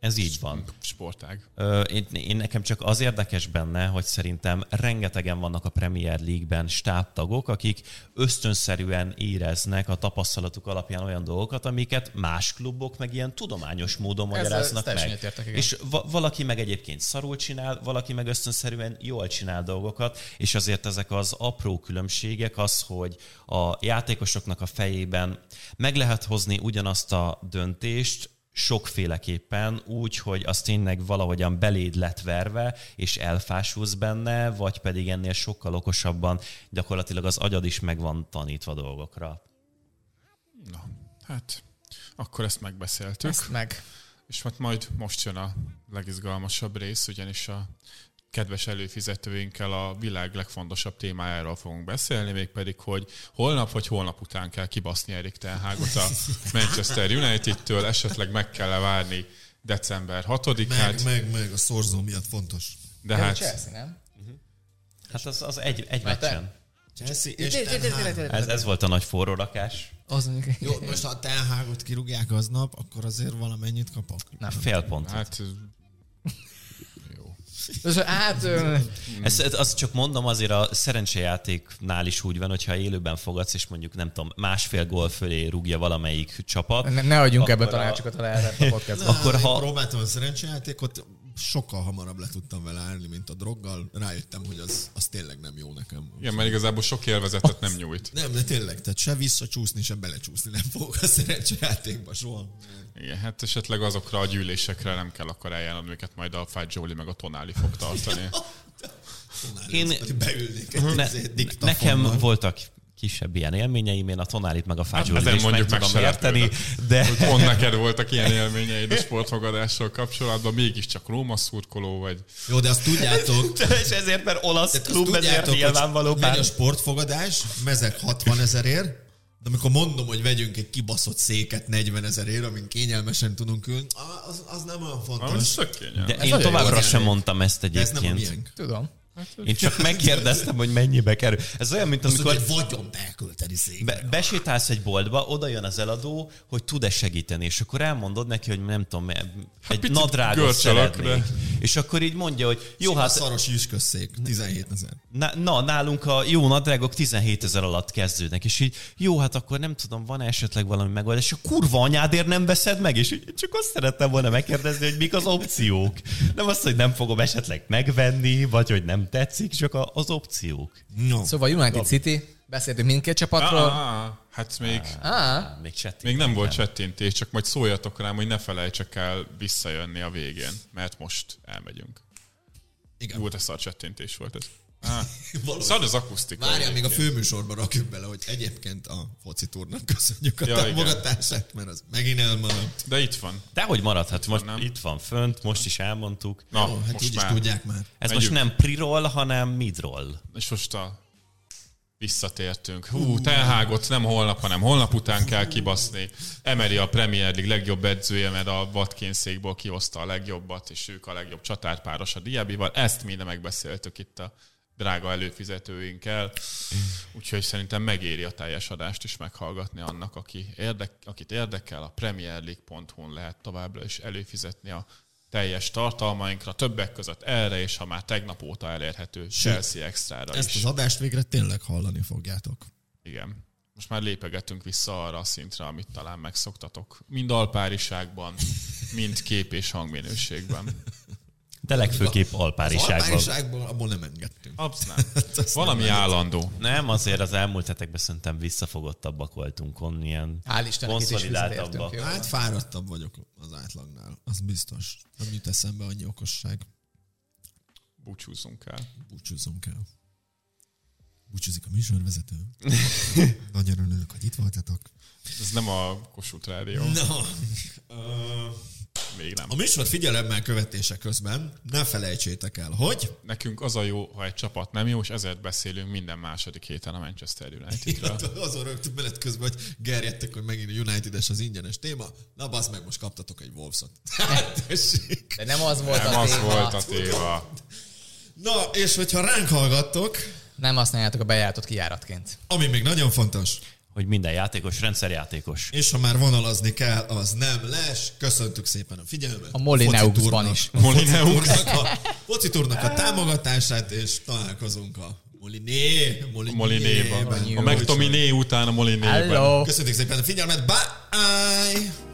Speaker 3: ez így van.
Speaker 2: sportág.
Speaker 3: Ö, Én, én nekem csak az érdekes benne, hogy szerintem rengetegen vannak a Premier League-ben stábtagok, akik ösztönszerűen éreznek a tapasztalatuk alapján olyan dolgokat, amiket más klubok meg ilyen tudományos módon magyaráznak
Speaker 4: teljesen
Speaker 3: meg.
Speaker 4: egyetértek, igen.
Speaker 3: És va- valaki meg egyébként szarul csinál, valaki meg ösztönszerűen jól csinál dolgokat, és azért ezek az apró különbségek az, hogy a játékosoknak a fejében meg lehet hozni ugyanazt a döntést, sokféleképpen úgy, hogy az tényleg valahogyan beléd lett verve, és elfásulsz benne, vagy pedig ennél sokkal okosabban gyakorlatilag az agyad is meg van tanítva dolgokra.
Speaker 2: Na, hát akkor ezt megbeszéltük.
Speaker 4: Ezt meg.
Speaker 2: És hát majd most jön a legizgalmasabb rész, ugyanis a kedves előfizetőinkkel a világ legfontosabb témájáról fogunk beszélni, mégpedig, hogy holnap vagy holnap után kell kibaszni Erik Ten Hagot a Manchester United-től, esetleg meg kell várni december 6-át,
Speaker 1: Meg, meg, meg, a szorzó miatt fontos.
Speaker 2: de
Speaker 4: a
Speaker 2: hát
Speaker 4: Chelsea, nem?
Speaker 3: Hát az, az egy, egy
Speaker 4: Mert te-
Speaker 3: meccsen.
Speaker 1: Chelsea és.
Speaker 3: Ez, ez volt a nagy forrórakás.
Speaker 4: Az.
Speaker 1: Jó, most ha a Ten Hagot kirúgják aznap, akkor azért valamennyit kapok.
Speaker 4: Nem.
Speaker 3: Fél pont.
Speaker 2: hát
Speaker 4: hát, ö,
Speaker 3: Ez, ez, azt csak mondom, azért a szerencsejátéknál is úgy van, hogyha élőben fogadsz, és mondjuk nem tudom, másfél gól fölé rúgja valamelyik csapat.
Speaker 4: ne, ne adjunk ebből
Speaker 3: a-
Speaker 4: tanácsokat a lehetett a podcastban.
Speaker 3: Akkor ha...
Speaker 1: próbáltam a szerencsejátékot, sokkal hamarabb le tudtam vele állni, mint a droggal. Rájöttem, hogy az, az tényleg nem jó nekem.
Speaker 2: Igen, mert igazából sok élvezetet nem nyújt.
Speaker 1: Nem, de tényleg, tehát se visszacsúszni, se belecsúszni nem fogok a szerencsejátékba soha.
Speaker 2: Igen, hát esetleg azokra a gyűlésekre nem kell akkor eljárnod, amiket majd a Fágy Zsóli meg a Tonáli fog tartani.
Speaker 3: Én-
Speaker 1: Én... Beülnék
Speaker 3: Ne,
Speaker 1: ne,
Speaker 3: nekem voltak kisebb ilyen élményeim, én a Tonálit meg a Fágyólit
Speaker 2: ezen
Speaker 3: is
Speaker 2: mondjuk meg
Speaker 3: tudom érteni, de
Speaker 2: Hogy pont neked voltak ilyen élményeid a sportfogadással kapcsolatban, mégiscsak Róma szurkoló vagy.
Speaker 1: Jó, de azt tudjátok,
Speaker 3: és ezért, mert olasz
Speaker 1: azt
Speaker 3: klub, ezért
Speaker 1: tudjátok,
Speaker 3: nyilvánvaló
Speaker 1: megy a sportfogadás, mezek 60 ezerért, de amikor mondom, hogy vegyünk egy kibaszott széket 40 ezerért, amin kényelmesen tudunk ülni, az, az nem olyan fontos.
Speaker 2: kényelmes.
Speaker 3: De
Speaker 1: Ez
Speaker 3: én továbbra
Speaker 1: az
Speaker 3: sem mondtam ezt
Speaker 1: De ez nem a
Speaker 3: egyébként.
Speaker 1: miénk.
Speaker 4: Tudom.
Speaker 3: Én csak megkérdeztem, hogy mennyibe kerül. Ez olyan, mint
Speaker 1: Azt
Speaker 3: amikor
Speaker 1: mondja, hogy vagyon elkölteni
Speaker 3: be, besétálsz egy boltba, oda jön az eladó, hogy tud-e segíteni, és akkor elmondod neki, hogy nem tudom, egy
Speaker 2: picit
Speaker 3: nadrágot szeretnék.
Speaker 2: de-
Speaker 3: És akkor így mondja, hogy jó,
Speaker 1: hát
Speaker 3: hát
Speaker 1: szaros üskösszék, 17 ezer.
Speaker 3: Na, na, nálunk a jó nadrágok 17 ezer alatt kezdődnek, és így, jó, hát akkor nem tudom, van esetleg valami megoldás, és a kurva anyádért nem veszed meg, és így csak azt szerettem volna megkérdezni, hogy mik az opciók. Nem azt, hogy nem fogom esetleg megvenni, vagy hogy nem tetszik, csak a, az opciók.
Speaker 1: No.
Speaker 4: Szóval United City, beszéltünk mindkét
Speaker 2: Ah,
Speaker 4: csapatról.
Speaker 2: ah, ah, hát még,
Speaker 4: Ah,
Speaker 3: Még csetting.
Speaker 2: még nem volt csettintés, csak majd szóljatok rám, hogy ne felejtsek el visszajönni a végén, mert most elmegyünk.
Speaker 1: Igen.
Speaker 2: Volt ez a csettintés volt ez. Ah, szad az akusztika.
Speaker 1: Várjál, még a főműsorban rakjuk bele, hogy egyébként a foci túrnak köszönjük a
Speaker 2: Ja,
Speaker 1: támogatását, mert az megint elmaradt.
Speaker 2: De itt van.
Speaker 3: De hogy maradhat? Most
Speaker 2: nem?
Speaker 3: itt van fönt, most is elmondtuk.
Speaker 2: Na,
Speaker 1: Jó, hát
Speaker 2: most
Speaker 1: úgyis
Speaker 2: már.
Speaker 1: tudják már.
Speaker 3: Ez
Speaker 2: Megyünk.
Speaker 3: most nem pre-roll, hanem mid-roll.
Speaker 2: És most a visszatértünk. Hú, Tenhágot nem holnap, hanem holnap után kell kibaszni. Emeri a Premier League legjobb edzője, mert a Watkins-székból kihozta a legjobbat, és ők a legjobb csatárpáros a Diabival. Ezt minden megbeszéltük itt a drága előfizetőinkkel. Úgyhogy szerintem megéri a teljes adást is meghallgatni annak, aki érdek, akit érdekel. A premierleague.hu-n lehet továbbra is előfizetni a teljes tartalmainkra, többek között erre, és ha már tegnap óta elérhető Chelsea Extra-ra
Speaker 1: Ezt
Speaker 2: is.
Speaker 1: az adást végre tényleg hallani fogjátok.
Speaker 2: Igen. Most már lépegetünk vissza arra a szintre, amit talán megszoktatok. Mind alpáriságban, mind kép és hangminőségben.
Speaker 3: De legfőképp
Speaker 1: Az
Speaker 3: alpáriságban.
Speaker 1: abból nem engedtünk.
Speaker 2: Absz nem.
Speaker 1: Azt
Speaker 2: Valami
Speaker 1: nem
Speaker 2: állandó.
Speaker 3: Nem, azért az elmúlt hetekben szerintem visszafogottabbak voltunk on, ilyen
Speaker 4: hál' Istennek is
Speaker 3: konszolidáltabbak.
Speaker 1: Hát fáradtabb vagyok az átlagnál. Az biztos. Nem jut eszembe annyi okosság.
Speaker 2: Búcsúzzunk el.
Speaker 1: Búcsúzzunk el. Búcsúzik a műsorvezető. Nagyon örülök, hogy itt voltatok.
Speaker 2: Ez nem a Kossuth Rádió.
Speaker 1: Na,
Speaker 2: Még nem.
Speaker 1: a műsor figyelemmel követése közben ne felejtsétek el, hogy
Speaker 2: Nekünk az a jó, ha egy csapat nem jó, és ezért beszélünk minden második héten a Manchester Unitedről.
Speaker 1: azon rögtön menet közben, hogy gerjedtek, hogy megint a United-es az ingyenes téma. Na, bazd meg, most kaptatok egy Wolves-ot. Hát.
Speaker 4: De nem az volt
Speaker 2: Nem
Speaker 4: a
Speaker 2: az
Speaker 4: téma.
Speaker 2: volt a téma.
Speaker 1: Na, és hogyha ránk hallgattok,
Speaker 4: Nem használjátok a bejáratot kijáratként.
Speaker 1: ami még nagyon fontos,
Speaker 3: Hogy minden játékos, rendszerjátékos.
Speaker 1: és ha már vonalazni kell, az nem les. Köszöntük szépen a figyelmet.
Speaker 4: A Molineuxban is.
Speaker 1: A Tournak a, Foci Tournak a támogatását, és találkozunk a Moliné,
Speaker 2: Molinéban.
Speaker 1: Molinéban.
Speaker 2: A McTominé után a Molinéban.
Speaker 4: Hello!
Speaker 1: Köszönjük szépen a figyelmet, bye!